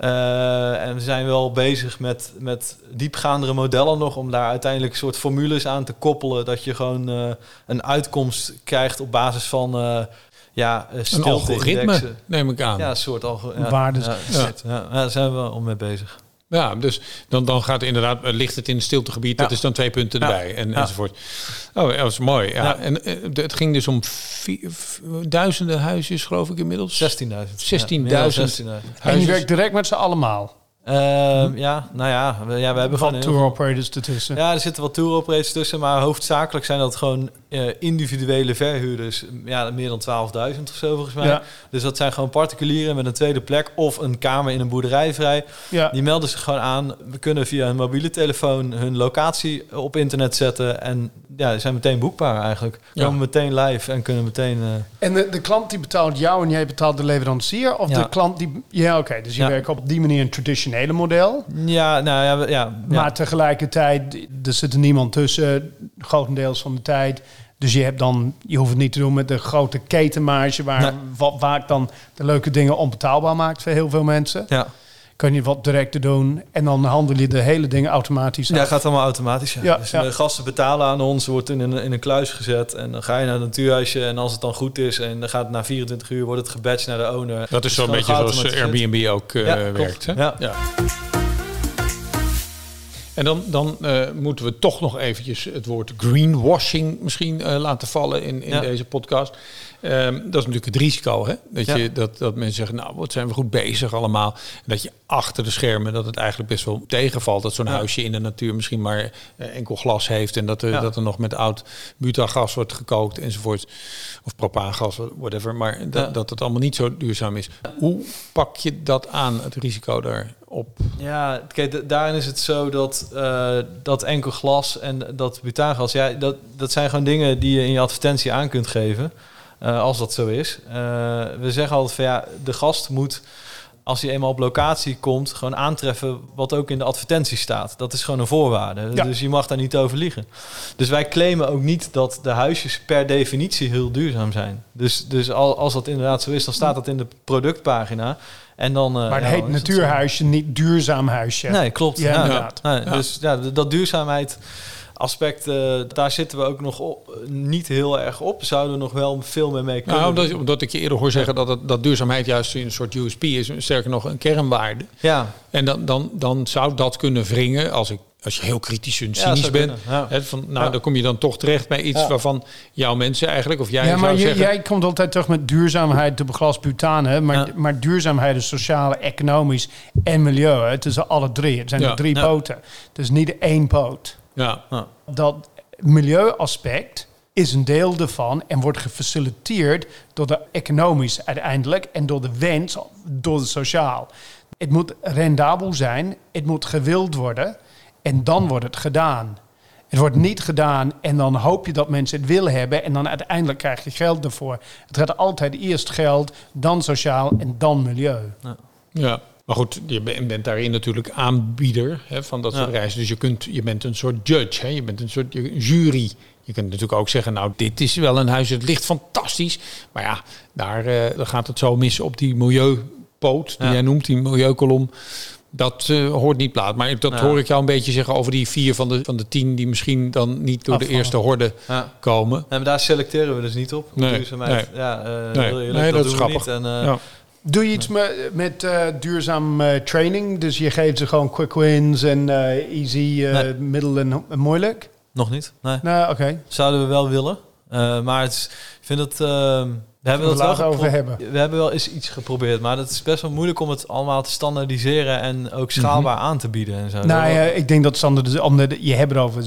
Eh, en we zijn wel bezig met, met diepgaandere modellen nog om daar uiteindelijk soort formules aan te koppelen dat je gewoon eh, een uitkomst krijgt op basis van eh, ja, een algoritme, neem ik aan. Ja, een soort algoritme. Ja, Waardes- ja, Ja. shit. Ja, ja, daar zijn we al mee bezig. Dus dan, dan gaat inderdaad, eh, ligt het in het stiltegebied, dat Ja. is dan twee punten Ja. erbij en, Ja. enzovoort. Oh, ja, dat is mooi. Ja. Ja. En eh, het ging dus om vi- v- duizenden huisjes, geloof ik inmiddels. 16.000. 16.000. Ja, meer dan 16.000. En je werkt direct met z'n allemaal. Ehm, ja, nou ja, we, ja, we hebben gewoon Van tour operators ertussen. Ja, er zitten wat tour operators tussen, maar hoofdzakelijk zijn dat gewoon eh, individuele verhuurders. Ja, meer dan 12.000 of zo volgens mij. Ja. Dus dat zijn gewoon particulieren met een tweede plek of een kamer in een boerderij vrij. Ja. Die melden zich gewoon aan. We kunnen via een mobiele telefoon hun locatie op internet zetten en ja, die zijn meteen boekbaar eigenlijk. Ja. Komen meteen live en kunnen meteen. eh, En de, de klant die betaalt jou en jij betaalt de leverancier? Of Ja. de klant die... Ja, oké. dus je werkt op die manier een traditionele model. ja, nou ja, ja, ja. Maar tegelijkertijd, er zit er niemand tussen, grotendeels van de tijd. Dus je hebt dan, je hoeft het niet te doen met de grote ketenmarge, waar Nee. wat vaak dan de leuke dingen onbetaalbaar maakt voor heel veel mensen. ja. Kun je wat directer doen en dan handel je de hele dingen automatisch Ja, af. gaat allemaal automatisch. Ja. Ja, dus ja. de gasten betalen aan ons, wordt in een, in een kluis gezet en dan ga je naar het natuurhuisje en als het dan goed is en dan gaat het na 24 uur wordt het gebatcht naar de owner. Dat is Dus zo'n gewoon beetje zoals eh. Airbnb ook eh, Ja, werkt. Hè? Ja. En dan, dan eh, moeten we toch nog eventjes het woord greenwashing misschien eh, laten vallen in, in Ja. deze podcast. Ehm, dat is natuurlijk het risico, hè? Dat, Ja. je, dat, dat mensen zeggen, nou, wat zijn we goed bezig allemaal. En dat je achter de schermen, dat het eigenlijk best wel tegenvalt. Dat zo'n Ja. huisje in de natuur misschien maar eh, enkel glas heeft. En dat er, Ja. dat er nog met oud butagas wordt gekookt enzovoort. Of propaangas, whatever. Maar dat, dat het allemaal niet zo duurzaam is. Hoe pak je dat aan, het risico daarop? Ja, kijk, daarin is het zo dat, eh, dat enkel glas en dat butaangas, ja, dat, dat zijn gewoon dingen die je in je advertentie aan kunt geven. Eh, als dat zo is. Eh, we zeggen altijd van ja, de gast moet als je eenmaal op locatie komt, gewoon aantreffen wat ook in de advertentie staat. Dat is gewoon een voorwaarde. Ja. Dus je mag daar niet over liegen. Dus wij claimen ook niet dat de huisjes per definitie heel duurzaam zijn. Dus, dus al, als dat inderdaad zo is, dan staat dat in de productpagina. En dan, eh, Maar het ja, heet natuurhuisje, niet duurzaam huisje. Nee, klopt. Ja, inderdaad. Ja. Dus ja, dat duurzaamheid aspect, eh, daar zitten we ook nog op, niet heel erg op. Zouden we nog wel veel meer mee kunnen Nou, omdat, omdat ik je eerder hoor zeggen dat, het, dat duurzaamheid juist een soort USP is, sterker nog een kernwaarde. Ja, En dan, dan, dan zou dat kunnen wringen als, ik, als je heel kritisch en cynisch bent. ja. Hè, van, nou, Ja. dan kom je dan toch terecht bij iets Ja. waarvan jouw mensen eigenlijk, of jij Ja, zou maar je- zeggen... jij komt altijd terug met duurzaamheid, dubbel glas butane. Maar, Ja. maar duurzaamheid is sociaal, economisch en milieu. Hè. Het is alle drie. Het zijn Ja. er drie Ja. poten. Het is niet één poot. Ja, ja. Dat milieuaspect is een deel ervan en wordt gefaciliteerd door de economisch uiteindelijk en door de wens, door de sociaal. Het moet rendabel zijn, het moet gewild worden en dan wordt het gedaan. Het wordt niet gedaan en dan hoop je dat mensen het willen hebben en dan uiteindelijk krijg je geld ervoor. Het gaat altijd eerst geld, dan sociaal en dan milieu. ja. Maar goed, je bent daarin natuurlijk aanbieder hè, van dat soort Ja. reizen. Dus je, kunt, je bent een soort judge, hè, je bent een soort jury. Je kunt natuurlijk ook zeggen, nou, dit is wel een huis, het ligt fantastisch. Maar ja, daar eh, gaat het zo mis op die milieupoot, die Ja. jij noemt, die milieukolom. Dat eh, hoort niet plaat. Maar dat Ja. hoor ik jou een beetje zeggen over die vier van de, van de tien... die misschien dan niet door de eerste horde ja. komen. Maar daar selecteren we dus niet op. Nee, duurzaamheid. nee. Ja, eh, Nee. heel eerlijk, Nee, dat is doen we grappig. niet. En, eh, Ja. Doe je iets met, met eh, duurzaam eh, training? Dus je geeft ze gewoon quick wins en eh, easy, Nee. middel en, moeilijk? Nog niet, nee. Nou, oké. Zouden we wel willen. Maar het is, ik vind het... eh, we hebben dat wel over hebben. We hebben wel eens iets geprobeerd. Maar het is best wel moeilijk om het allemaal te standaardiseren... en ook schaalbaar aan te bieden en zo. Nou Dat- ja, ik denk dat omdat je hebt er over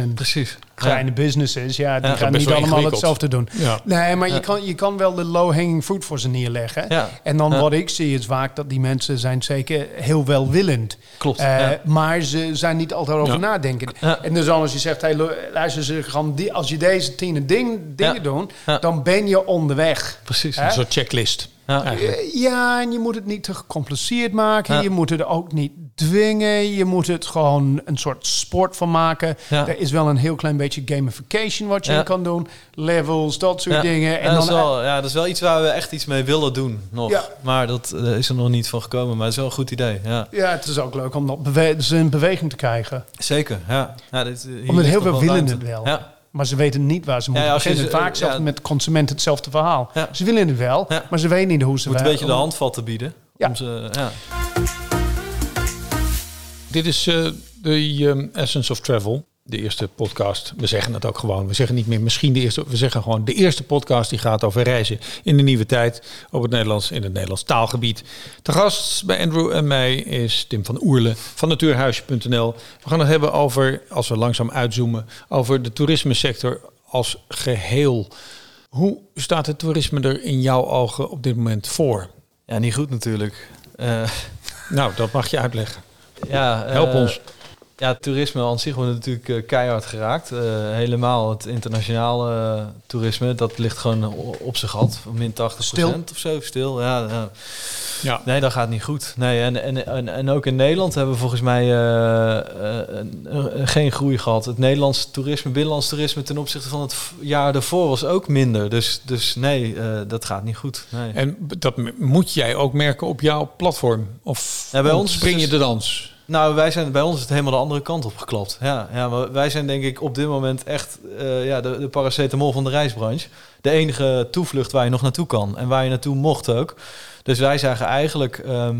16.000 Precies. Kleine businesses. Ja, die Ja, gaan niet allemaal hetzelfde doen. Ja. Nee, maar Ja. je, kan, je kan wel de low-hanging fruit voor ze neerleggen. Ja, En dan Ja. wat ik zie is vaak dat die mensen zijn zeker heel welwillend. klopt. Eh, ja. Maar ze zijn niet altijd over Ja. nadenken. Ja. En dus als je zegt, hey, lu- luister, ze gaan die, als je deze tien ding, dingen Ja. doen, Ja. dan ben je onderweg. Precies. Een soort checklist. Ja. Eigenlijk. Eh, Ja, en je moet het niet te gecompliceerd maken. Ja. Je moet het ook niet dwingen. Je moet het gewoon een soort sport van maken. Ja. Er is wel een heel klein beetje gamification wat je Ja. kan doen. Levels, dat soort Ja. dingen. En Ja, dat, is dan, wel, ja, dat is wel iets waar we echt iets mee willen doen nog. Maar dat eh, is er nog niet van gekomen. Maar het is wel een goed idee. Ja. ja, het is ook leuk om dat bewe ze in beweging te krijgen. Zeker, ja. ja dit, hier Omdat heel veel willen het wel. Ja, Maar ze weten niet waar ze moeten ja, beginnen. ze- Vaak zelfs ja. met consumenten hetzelfde verhaal. Ze willen het wel, maar ze weten niet hoe ze moet een beetje de handvatten bieden. Ja. Om ze, ja. Dit is eh, de ehm, Essence of Travel, de eerste podcast. We zeggen het ook gewoon. We zeggen niet meer misschien de eerste. We zeggen gewoon de eerste podcast die gaat over reizen in de nieuwe tijd op het Nederlands in het Nederlands taalgebied. De gast bij Andrew en mij is Tim van Oerle van natuurhuisje.nl. We gaan het hebben over, als we langzaam uitzoomen, over de toerismesector als geheel. Hoe staat het toerisme er in jouw ogen op dit moment voor? ja, niet goed natuurlijk. Eh, Nou, dat mag je uitleggen. Ja, eh, Help ons. Ja, toerisme aan zich wordt natuurlijk eh, keihard geraakt. Eh, helemaal het internationale eh, toerisme, dat ligt gewoon op zijn gat. Min 80 Stil. of zo, stil. Ja, ja. Ja. Nee, dat gaat niet goed. Nee, en, en, en, en ook in Nederland hebben we volgens mij eh, eh, een- een- geen groei gehad. Het Nederlands toerisme, binnenlands toerisme ten opzichte van het jaar daarvoor was ook minder. Dus, dus nee, eh, dat gaat niet goed. Nee. En dat moet jij ook merken op jouw platform? Of Ja, bij ons spring je de dans? Nou, wij zijn, bij ons is het helemaal de andere kant op geklapt. Ja, ja maar wij zijn denk ik op dit moment echt eh, ja, de, de paracetamol van de reisbranche. De enige toevlucht waar je nog naartoe kan en waar je naartoe mocht ook. Dus wij zagen eigenlijk, ehm,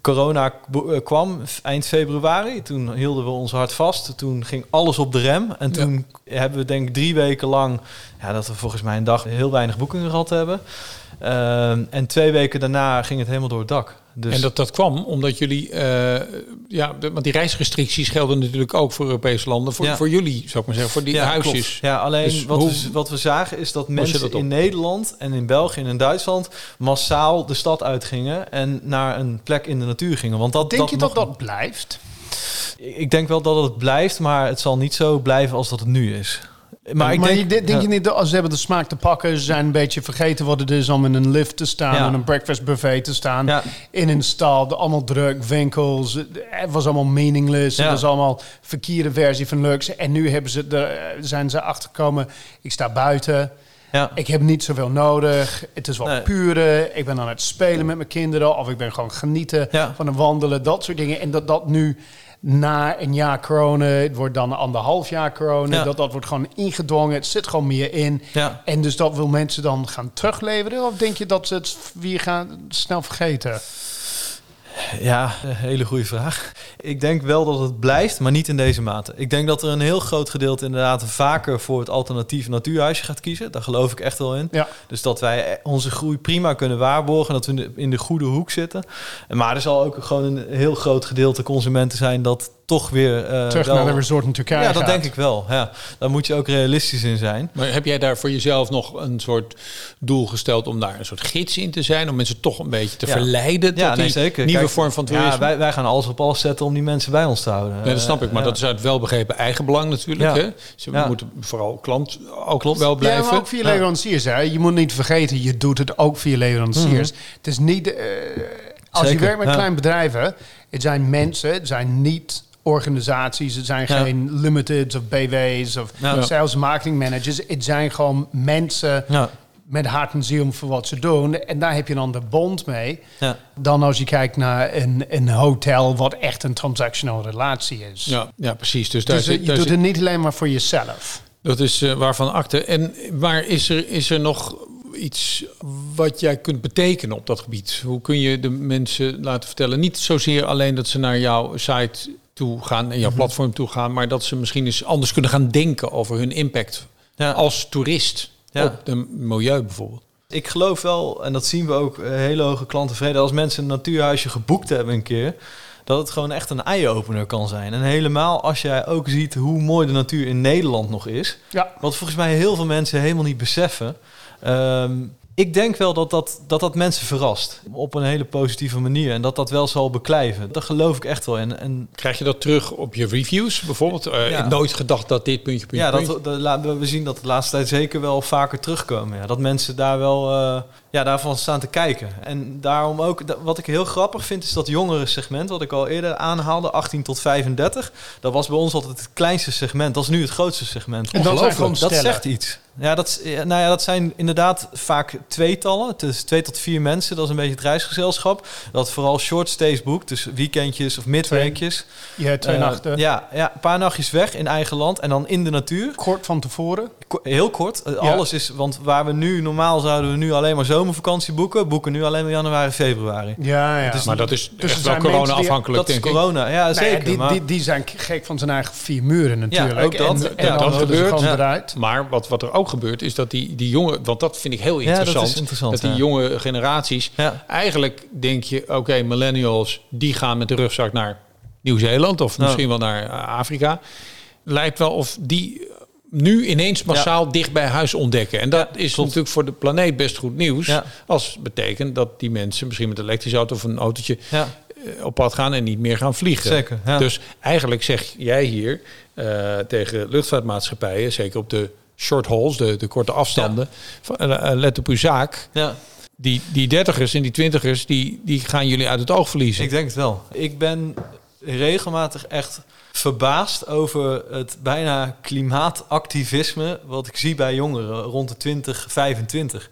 corona eh, kwam eind februari. Toen hielden we ons hart vast. Toen ging alles op de rem. En toen hebben we denk ik drie weken lang, ja, dat we volgens mij een dag heel weinig boekingen gehad hebben. Ehm, en twee weken daarna ging het helemaal door het dak. Dus En dat, dat kwam omdat jullie, eh, ja, de- want die reisrestricties gelden natuurlijk ook voor Europese landen. Voor, Ja. voor jullie, zou ik maar zeggen, voor die ja, huisjes. klopt. Ja, alleen Dus wat, hoe- we, wat we zagen is dat mensen dat in Nederland en in België en in Duitsland massaal de stad uitgingen en naar een plek in de natuur gingen. Want dat, Denk je dat nog- dat blijft? Ik denk wel dat het blijft, maar het zal niet zo blijven als dat het nu is. Maar ik denk, je, denk je ja. niet, dat als ze hebben de smaak te pakken, ze zijn een beetje vergeten wat het is om in een lift te staan, Ja. in een breakfast buffet te staan, Ja. in een stal, allemaal druk, winkels, het was allemaal meaningless, het was allemaal verkeerde versie van luxe. En nu hebben ze er, zijn ze achtergekomen, ik sta buiten, Ja. ik heb niet zoveel nodig, het is wat Nee. pure, ik ben aan het spelen met mijn kinderen, of ik ben gewoon genieten Ja. van het wandelen, dat soort dingen. En dat dat nu na een jaar corona, het wordt dan anderhalf jaar corona, Ja. dat dat wordt gewoon ingedrongen, het zit gewoon meer in. Ja. En dus dat wil mensen dan gaan terugleveren? Of denk je dat ze het weer gaan snel vergeten? Ja, een hele goede vraag. Ik denk wel dat het blijft, maar niet in deze mate. Ik denk dat er een heel groot gedeelte inderdaad vaker voor het alternatief natuurhuisje gaat kiezen. Daar geloof ik echt wel in. Ja. Dus dat wij onze groei prima kunnen waarborgen, dat we in de, in de goede hoek zitten. Maar er zal ook gewoon een heel groot gedeelte consumenten zijn dat toch weer... eh, Terug wel- naar de resort in Turkije Ja, dat gaat. denk ik wel. Ja. Daar moet je ook realistisch in zijn. Maar heb jij daar voor jezelf nog een soort doel gesteld om daar een soort gids in te zijn? Om mensen toch een beetje te Ja. verleiden tot Ja, nee, die zeker. nieuwe Kijk, vorm van toerisme? Ja, wij, wij gaan alles op alles zetten om die mensen bij ons te houden. Nee, dat snap ik, maar dat is uit welbegrepen eigenbelang natuurlijk. Ja. Hè? Ze Ja. moeten vooral klant ook Klopt. wel Ja, blijven. maar ook via leveranciers. Hè? Je moet niet vergeten, je doet het ook via leveranciers. Het is niet... eh, als je werkt met ja. kleine bedrijven, het zijn mensen, het zijn niet organisaties, het zijn Ja. geen limiteds of BW's of Ja. sales marketing managers. Het zijn gewoon mensen Ja, met hart en ziel voor wat ze doen. En daar heb je dan de bond mee. ja. Dan als je kijkt naar een, een hotel wat echt een transactional relatie is. Ja, ja, precies. Dus, daar Dus zit, je daar doet zit- het niet alleen maar voor jezelf. dat is eh, waarvan akte. En waar is er, is er nog iets wat jij kunt betekenen op dat gebied? Hoe kun je de mensen laten vertellen? Niet zozeer alleen dat ze naar jouw site toe gaan en jouw Mhm. platform toe gaan, maar dat ze misschien eens anders kunnen gaan denken over hun impact Ja. als toerist Ja. op het milieu bijvoorbeeld. Ik geloof wel, en dat zien we ook, eh, hele hoge klantenvrede. Als mensen een natuurhuisje geboekt hebben een keer, dat het gewoon echt een eye-opener kan zijn. En helemaal als jij ook ziet hoe mooi de natuur in Nederland nog is. Ja. Wat volgens mij heel veel mensen helemaal niet beseffen. Ehm, ik denk wel dat dat, dat dat mensen verrast. Op een hele positieve manier. En dat dat wel zal beklijven. Daar geloof ik echt wel in. En Krijg je dat terug op je reviews bijvoorbeeld? Eh, Ja. Nooit gedacht dat dit puntje, puntje, ja, puntje. dat, dat, we zien dat de laatste tijd zeker wel vaker terugkomen. Ja. Dat mensen daar wel eh, ja, daarvan staan te kijken. En daarom ook, wat ik heel grappig vind, is dat jongere segment, wat ik al eerder aanhaalde, 18 tot 35. Dat was bij ons altijd het kleinste segment. Dat is nu het grootste segment. En dat zijn gewoon Dat stellen. zegt iets. Ja, dat, is- ja, nou ja, dat zijn inderdaad vaak tweetallen. Het is twee tot vier mensen. Dat is een beetje het reisgezelschap. Dat vooral short stays boekt. Dus weekendjes of midweekjes. Ja, twee Eh, nachten. Ja, ja, een paar nachtjes weg in eigen land. En dan in de natuur. Kort van tevoren. Ko- Heel kort. Eh, Alles is, want waar we nu normaal zouden we nu alleen maar zomervakantie boeken, boeken nu alleen maar januari, februari. Ja, ja. is maar dat is Dus echt wel corona-afhankelijk, Dat is corona, ja Nou ja, zeker. die, maar, die, die zijn gek van zijn eigen vier muren natuurlijk. ook dat. En, Ja, en dan dat ze gebeurt. gewoon Ja. eruit. Maar wat, wat er ook gebeurt, is dat die, die jonge, want dat vind ik heel Ja, dat is interessant. interessant, die ja. jonge generaties, Ja. eigenlijk denk je, oké, millennials, die gaan met de rugzak naar Nieuw-Zeeland of misschien wel naar eh, Afrika. Lijkt wel of die nu ineens massaal dicht bij huis ontdekken. En dat is klopt. natuurlijk voor de planeet best goed nieuws. Als betekent dat die mensen misschien met een elektrische auto of een autootje eh, op pad gaan en niet meer gaan vliegen. Zeker, ja. Dus eigenlijk zeg jij hier eh, tegen luchtvaartmaatschappijen, zeker op de short hauls, de, de korte afstanden, van, eh, eh, let op uw zaak. ja, Die, die dertigers en die twintigers, die, die gaan jullie uit het oog verliezen. ik denk het wel. Ik ben regelmatig echt verbaasd over het bijna klimaatactivisme wat ik zie bij jongeren rond de 20, 25.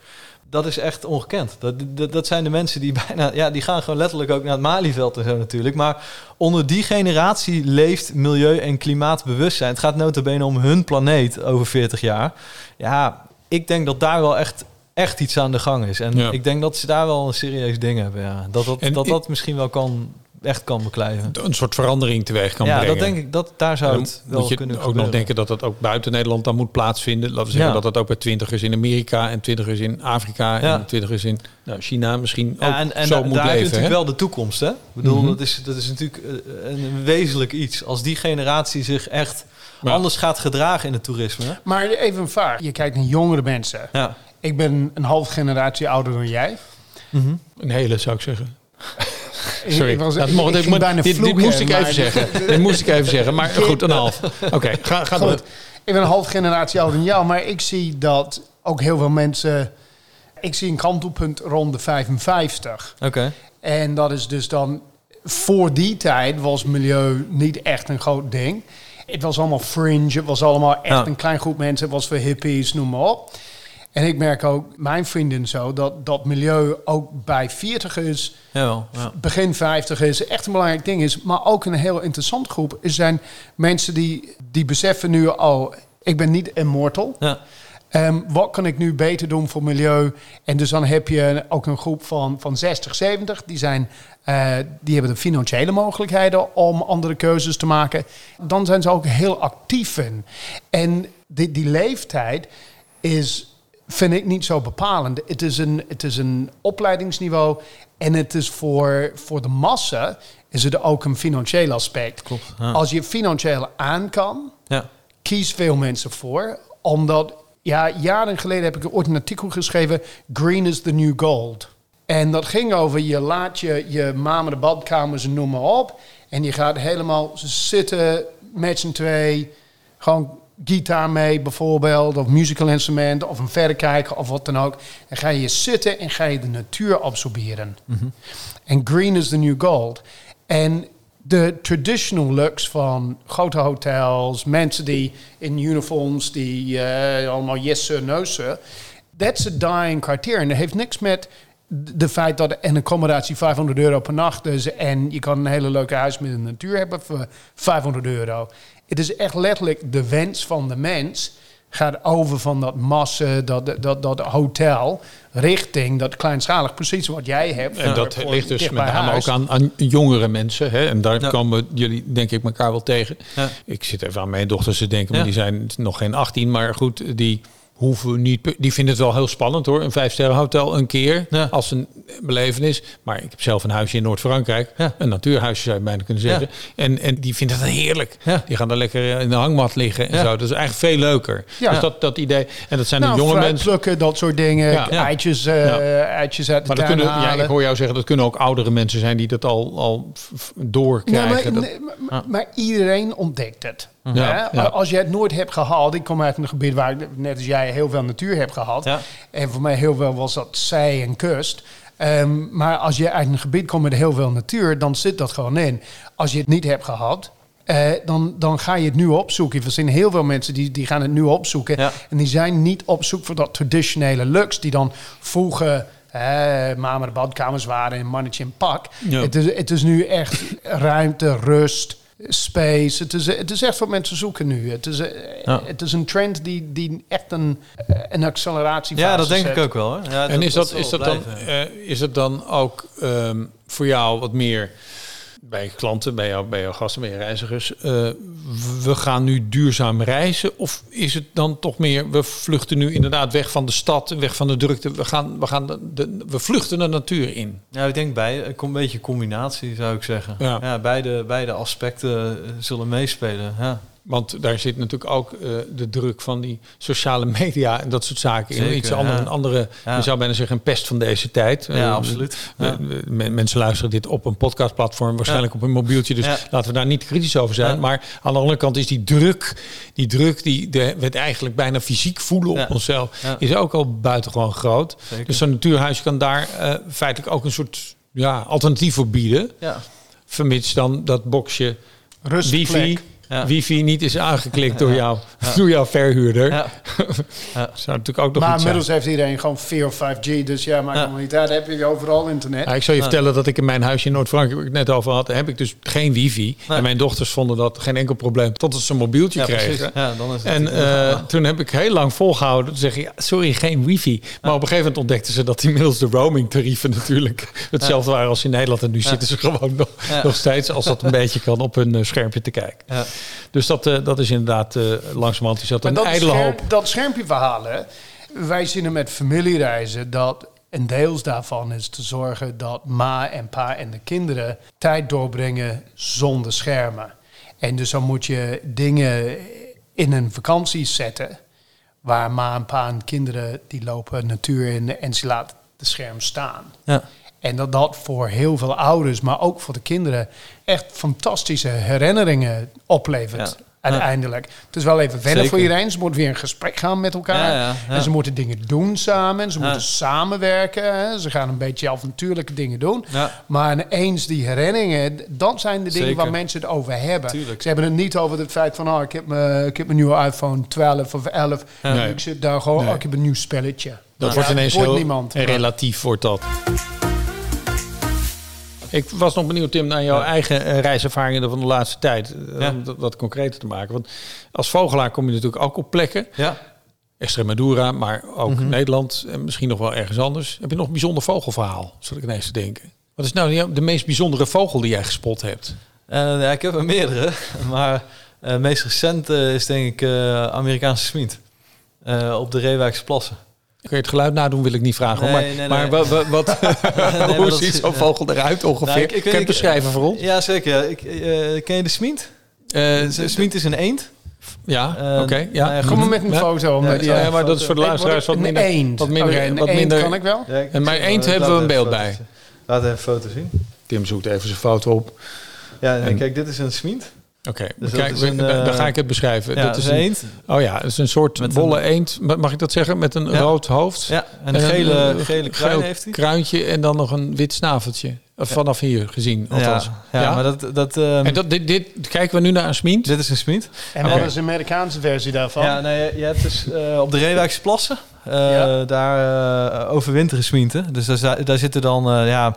Dat is echt ongekend. Dat, dat, dat zijn de mensen die bijna, ja, die gaan gewoon letterlijk ook naar het Malieveld en zo natuurlijk. Maar onder die generatie leeft milieu- en klimaatbewustzijn. Het gaat nota bene om hun planeet over 40 jaar. Ja, ik denk dat daar wel echt, echt iets aan de gang is. En Ja. ik denk dat ze daar wel een serieus ding hebben. Ja. Dat, dat, En dat ik- dat misschien wel kan, echt kan beklijven. Een soort verandering teweeg kan ja, brengen. dat denk ik. Dat, daar zou het wel moet je kunnen ook gebeuren. nog denken dat dat ook buiten Nederland dan moet plaatsvinden. Laten we zeggen Ja. dat dat ook bij twintigers in Amerika en twintigers in Afrika Ja. en twintigers in nou, China misschien Ja, ook en en zo moet daar leven. natuurlijk hè? wel de toekomst. Hè? Ik bedoel, Mhm. dat, is, dat is natuurlijk eh, een wezenlijk iets. Als die generatie zich echt Ja. anders gaat gedragen in het toerisme. Maar even een vraag. Je kijkt naar jongere mensen. Ja. Ik ben een half generatie ouder dan jij. Een hele zou ik zeggen. Sorry, Ik was- dat ik- mocht- ik ging bijna dit, moest ik even maar- zeggen. Dit moest ik even zeggen. Maar goed, een half. Oké, ga, ga door. Ik ben een half generatie ouder dan jou, maar ik zie dat ook heel veel mensen... Ik zie een kantelpunt rond de 55. Oké. En dat is dus dan... Voor die tijd was milieu niet echt een groot ding. Het was allemaal fringe, het was allemaal echt Ja. een klein groep mensen. Het was voor hippies, noem maar op. En ik merk ook, mijn vrienden zo, dat dat milieu ook bij 40 is. Ja. begin 50 is, echt een belangrijk ding is. Maar ook een heel interessant groep is zijn mensen die, die beseffen nu, oh, ik ben niet immortal. Ja. Ehm, wat kan ik nu beter doen voor milieu? En dus dan heb je ook een groep van, van 60, 70. Die, zijn, eh, die hebben de financiële mogelijkheden om andere keuzes te maken. Dan zijn ze ook heel actief in. En die, die leeftijd is, vind ik niet zo bepalend. Het is een, het is een opleidingsniveau. En het is voor, voor de massa is het ook een financieel aspect. Klopt. Ja. Als je financieel aan kan, ja. kies veel mensen voor. Omdat, ja, jaren geleden heb ik ooit een artikel geschreven... Green is the new gold. En dat ging over, je laat je, je mama de badkamers en noem maar op... en je gaat helemaal zitten met z'n twee... gewoon gitaar mee bijvoorbeeld, of musical instrument... of een verrekijker of wat dan ook. En ga je zitten en ga je de natuur absorberen. En green is the new gold. En de traditional looks van grote hotels, mensen die in uniforms, die eh, allemaal yes sir, no sir. That's a dying criterion. Dat heeft niks met de feit dat een accommodatie 500 euro per nacht is en je kan een hele leuke huis met een natuur hebben voor 500 euro. Het is echt letterlijk de wens van de mens gaat over van dat massa, dat, dat, dat hotel, richting dat kleinschalig. Precies wat jij hebt. En dat voor- ligt dus met name huis. ook aan, aan jongere mensen. Hè? En daar Ja. komen jullie denk ik elkaar wel tegen. Ja. Ik zit even aan mijn dochters te denken, maar Ja. die zijn nog geen 18. Maar goed, die hoeven niet... pe- Die vinden het wel heel spannend hoor. Een vijfsterren hotel een keer Ja. als een belevenis. Maar ik heb zelf een huisje in Noord-Frankrijk. Ja. Een natuurhuisje zou je bijna kunnen zeggen. En, en die vinden dat heerlijk. Ja. Die gaan daar lekker in de hangmat liggen en Ja. zo. Dat is eigenlijk veel leuker. Ja. Dus dat, dat idee. En dat zijn Nou, de jonge fruit mensen. plukken, dat soort dingen. Ja. Ja. Eitjes, Ja. eitjes uit de Maar dat kunnen, ja, halen. ik hoor jou zeggen, dat kunnen ook oudere mensen zijn die dat al, al doorkrijgen. Ja, maar iedereen ontdekt het. Ja, Hè? ja. Als je het nooit hebt gehad, ik kom uit een gebied waar net als jij heel veel natuur hebt gehad. Ja. En voor mij heel veel was dat zij en kust. Ehm, maar als je uit een gebied komt met heel veel natuur, dan zit dat gewoon in. Als je het niet hebt gehad, eh, dan, dan ga je het nu opzoeken. Er zijn heel veel mensen die, die gaan het nu opzoeken. Ja. En die zijn niet op zoek voor dat traditionele looks die dan vroeger... mama de badkamers waren in mannetje in pak. Ja. Het, is, het is nu echt ruimte, rust, space. Het is, het is echt wat mensen zoeken nu. Het is, eh, Ja. het is een trend die, die echt een, eh, een acceleratie ja, dat denk zet. ik ook wel. Hoor. Ja, en is dat, is, dat dan, eh, is het dan ook ehm, voor jou wat meer bij klanten, bij, jou, bij jouw gasten, bij je reizigers? eh, we gaan nu duurzaam reizen? Of is het dan toch meer, we vluchten nu inderdaad weg van de stad, weg van de drukte. We, gaan, we, gaan de, de- we vluchten de natuur in. Ja, ik denk bij een beetje combinatie zou ik zeggen. Ja. Ja. beide, beide aspecten eh, zullen meespelen. Ja. Want daar zit natuurlijk ook eh, de druk van die sociale media en dat soort zaken in. Zeker, Iets andere, ja. een andere, Ja. je zou bijna zeggen, een pest van deze tijd. Ja, Eh, absoluut. Ja. mensen luisteren dit op een podcastplatform, waarschijnlijk op een mobieltje. Dus laten we daar niet kritisch over zijn. Maar aan de andere kant is die druk, die druk die de, we het eigenlijk bijna fysiek voelen op onszelf, is ook al buitengewoon groot. Zeker. Dus zo'n natuurhuis kan daar eh, feitelijk ook een soort ja, alternatief voor bieden. Ja. Vermits dan dat boxje Rustplek. wifi, Ja. wifi niet is aangeklikt door, jou, door jouw verhuurder. Ja. Zou natuurlijk ook nog Maar iets inmiddels zijn. heeft iedereen gewoon 4 of 5G. Dus ja, maakt allemaal niet uit. Heb je overal internet. Ja, ik zal je vertellen dat ik in mijn huisje in Noord-Frankrijk, het net over had, heb ik dus geen wifi. En mijn dochters vonden dat geen enkel probleem, totdat ze een mobieltje Ja, kregen. precies. Ja, dan is het En eh, toen heb ik heel lang volgehouden zeggen, ja, sorry, geen wifi. Maar op een gegeven moment ontdekten ze dat inmiddels de roaming tarieven natuurlijk hetzelfde waren als in Nederland. En nu zitten ze gewoon nog, Ja. nog steeds, als dat een beetje kan, op hun eh, schermpje te kijken. ja. Dus dat, eh, dat is inderdaad uh, langzamerhand is dat Maar een dat, ijdele scherm- hoop. dat schermpje verhalen. Wij zien het met familiereizen dat een deels daarvan is te zorgen dat ma en pa en de kinderen tijd doorbrengen zonder schermen. En dus dan moet je dingen in een vakantie zetten waar ma en pa en kinderen die lopen natuur in en ze laten de scherm staan. Ja. En dat dat voor heel veel ouders, maar ook voor de kinderen, echt fantastische herinneringen oplevert. Ja. Uiteindelijk. Het is wel even wennen Zeker. voor iedereen. Ze moeten weer in gesprek gaan met elkaar. Ja, ja, ja. En ze moeten dingen doen samen. Ze Ja. moeten samenwerken. Hè. Ze gaan een beetje avontuurlijke dingen doen. Ja. Maar eens die herinneringen, dat zijn de dingen Zeker. waar mensen het over hebben. Tuurlijk. Ze hebben het niet over het feit van, oh, ik heb mijn ik heb mijn nieuwe iPhone 12 of 11. Nee. Ik zit daar gewoon, Nee. oh, ik heb een nieuw spelletje. Dat Ja, wordt ineens hoort heel niemand. relatief wordt dat. Ik was nog benieuwd, Tim, naar jouw eigen eh, reiservaringen van de laatste tijd. Eh, Ja. Om dat concreter te maken. Want als vogelaar kom je natuurlijk ook op plekken. Ja. Extremadura, maar ook Nederland en misschien nog wel ergens anders. Heb je nog een bijzonder vogelverhaal, zat ik ineens te denken. Wat is nou de meest bijzondere vogel die jij gespot hebt? Eh, ja, ik heb er meerdere, maar eh meest recent is denk ik Amerikaanse smint. Op de Reewijkse plassen. Kun je het geluid nadoen, wil ik niet vragen. Nee, maar nee, maar nee. wat, maar hoe dat ziet zo'n vogel eruit ongeveer? Nou, ik- ik weet- Kun je het ik- beschrijven voor ons? Ja, zeker. Ik, eh, ken je de smint? Eh, smint is een eend. ja, Eh, oké. ja. nou ja, Kom maar met een Ja. foto. Ja, met die, ja, Ja, maar dat is voor de luisteraars wat minder... Een eend. Wat minder, wat eend minder kan ik wel. Ja, ik- En bij ik- eend hebben we een beeld bij. zien. Laat even een foto zien. Tim zoekt even zijn foto op. Ja, En- kijk, dit is een smint. Oké, Dus kijk, een, we- dan eh, ga ik het beschrijven. Ja, dat is een eend. Oh ja, het is een soort Met bolle een- eend. Ma- Mag ik dat zeggen? Met een Ja. rood hoofd. Ja, en een gele, gele kruin heeft hij. kruintje en dan nog een wit snaveltje. Of Vanaf hier gezien, althans. Ja, ja, maar dat... dat ehm, En dat, dit, dit kijken we nu naar een smint. dit is een smint. En Oké. wat is de Amerikaanse versie daarvan? Ja, nee, je- je hebt dus eh, op de Reewijkse plassen, eh, Ja. daar eh, overwinteren smienten. Dus daar, daar zitten dan eh, ja,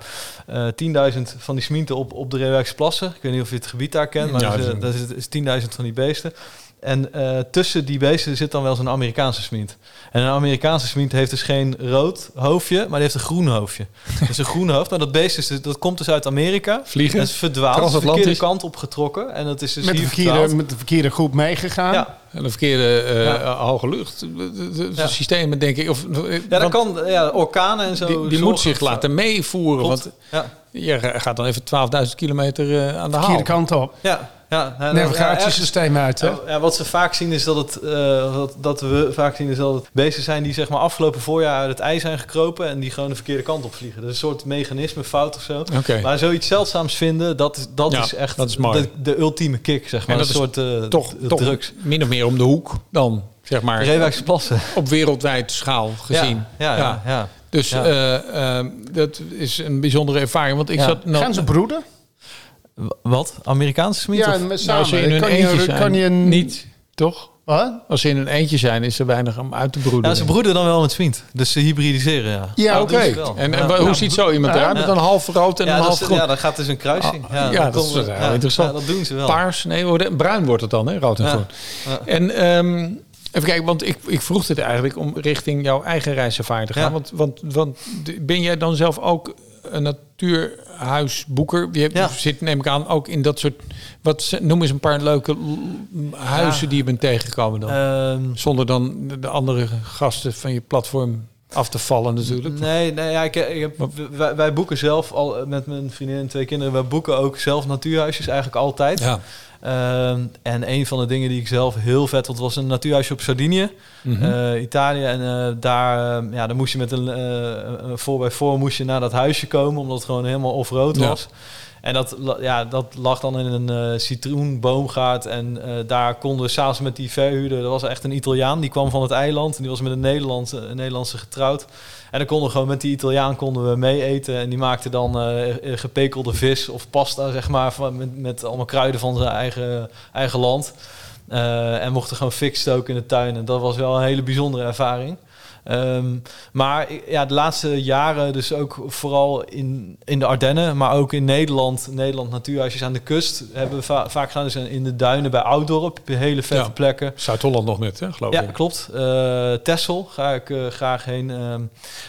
eh 10.000 van die smienten op, op de Reewijkse plassen. Ik weet niet of je het gebied daar kent, maar Ja, dus, dat is eh, een- daar zitten is 10.000 van die beesten. En eh, tussen die beesten zit dan wel zo'n Amerikaanse smint. En een Amerikaanse smint heeft dus geen rood hoofdje, maar die heeft een groen hoofdje. dus een groen hoofd. Nou, dat beest is, dus- dat komt dus uit Amerika. Vliegen. Het is verdwaald, de verkeerde kant op getrokken. En dat is dus met, de verkeerde, verdwaald. met de verkeerde groep meegegaan. Ja, En de verkeerde eh, Ja. hoge lucht. De- de- de Ja. systemen, denk ik. Of, ja want dat kan. Ja, orkanen en zo. Die, moet zich laten meevoeren. Klopt. Want Ja, je gaat dan even 12.000 kilometer eh, aan de haal. Verkeerde kant op. ja, ja. Nou, Navigatiesysteem uit, hè? Ja, wat ze vaak zien is dat het, eh, dat we vaak zien is dat het beesten zijn die zeg maar afgelopen voorjaar uit het ijs zijn gekropen en die gewoon de verkeerde kant op vliegen. Dat is een soort mechanisme fout of zo. Oké. Maar zoiets zeldzaams vinden, dat, is- dat Ja, is echt dat is. De, de ultieme kick, zeg maar. En dat een soort eh, toch drugs. min of meer om de hoek dan, zeg maar. Reewijkse plassen. Op wereldwijd schaal gezien. Ja, ja, ja. ja. Dus Ja. eh, eh, dat is een bijzondere ervaring. Want ik Ja. zat nog... Gaan ze broeden? Wat? Amerikaanse smint? Ja, of- Nou, samen. in hun kan je, zijn, kan je een... niet, toch? Wat? Als ze in een eentje zijn, is er weinig om uit te broeden. Ja, ze broeden dan wel met smint. Dus ze hybridiseren, ja. Ja, Dat Oké. En, en Ja. hoe ziet zo iemand Ja. eruit? Met een half rood en ja, een dat half is- groen. ja, dan gaat dus een kruising. Ah, ja, ja, dan dat is wel interessant. Ja, dat doen ze wel. Paars, nee, bruin wordt het dan, hè? Rood en Ja. groen. Ja. En ehm, even kijken, want ik, ik vroeg dit eigenlijk om richting jouw eigen reiservaring te gaan. Ja. Want, want, want ben jij dan zelf ook een natuurhuisboeker? Je Ja. zit, neem ik aan, ook in dat soort... Wat, noem eens een paar leuke huizen Ja. die je bent tegengekomen dan. Ehm, Zonder dan de- de andere gasten van je platform af te vallen natuurlijk. Nee, nee ja, ik, ik heb, wij, wij boeken zelf al met mijn vriendin en twee kinderen. Wij boeken ook zelf natuurhuisjes eigenlijk altijd. Ja. Ehm, en een van de dingen die ik zelf heel vet vond was een natuurhuisje op Sardinië, Mhm. eh, Italië. En eh, daar, eh, ja, dan moest je met een een voor bij voor moest je naar dat huisje komen, omdat het gewoon helemaal off-road Ja. En dat, ja, dat lag dan in een eh, citroenboomgaard. En eh, daar konden we s'avonds met die verhuurder... Er was echt een Italiaan, die kwam van het eiland. En die was met een Nederlandse, Nederlandse getrouwd. En dan konden we gewoon met die Italiaan konden we mee eten. En die maakte dan eh, gepekelde vis of pasta, zeg maar... Van, met, met allemaal kruiden van zijn eigen, eigen land. En mochten gewoon fik stoken in de tuin. En dat was wel een hele bijzondere ervaring. Ehm, maar ja, de laatste jaren, dus ook vooral in, in de Ardennen, maar ook in Nederland, Nederland natuurhuisjes aan de kust, hebben we va- vaak gedaan. Dus in de duinen bij Ouddorp, hele vette Ja. plekken. Zuid-Holland nog net, hè, geloof Ja, ik. klopt. Eh Texel ga ik eh, graag heen. Ehm,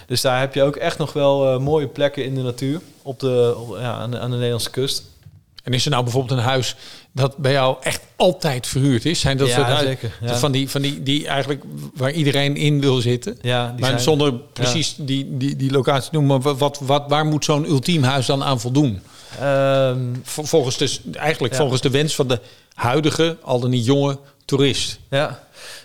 dus daar heb je ook echt nog wel eh, mooie plekken in de natuur, op de, op- ja, aan, de, aan de Nederlandse kust. En is er nou bijvoorbeeld een huis dat bij jou echt altijd verhuurd is? Zijn dat Ja, zeker, van die van die die eigenlijk waar iedereen in wil zitten? Ja, die maar zijn- zonder precies die, die, die locatie te noemen, maar wat, wat, waar moet zo'n ultiem huis dan aan voldoen? Vol- Volgens dus eigenlijk volgens de wens van de huidige, al dan niet jonge toerist. Ja.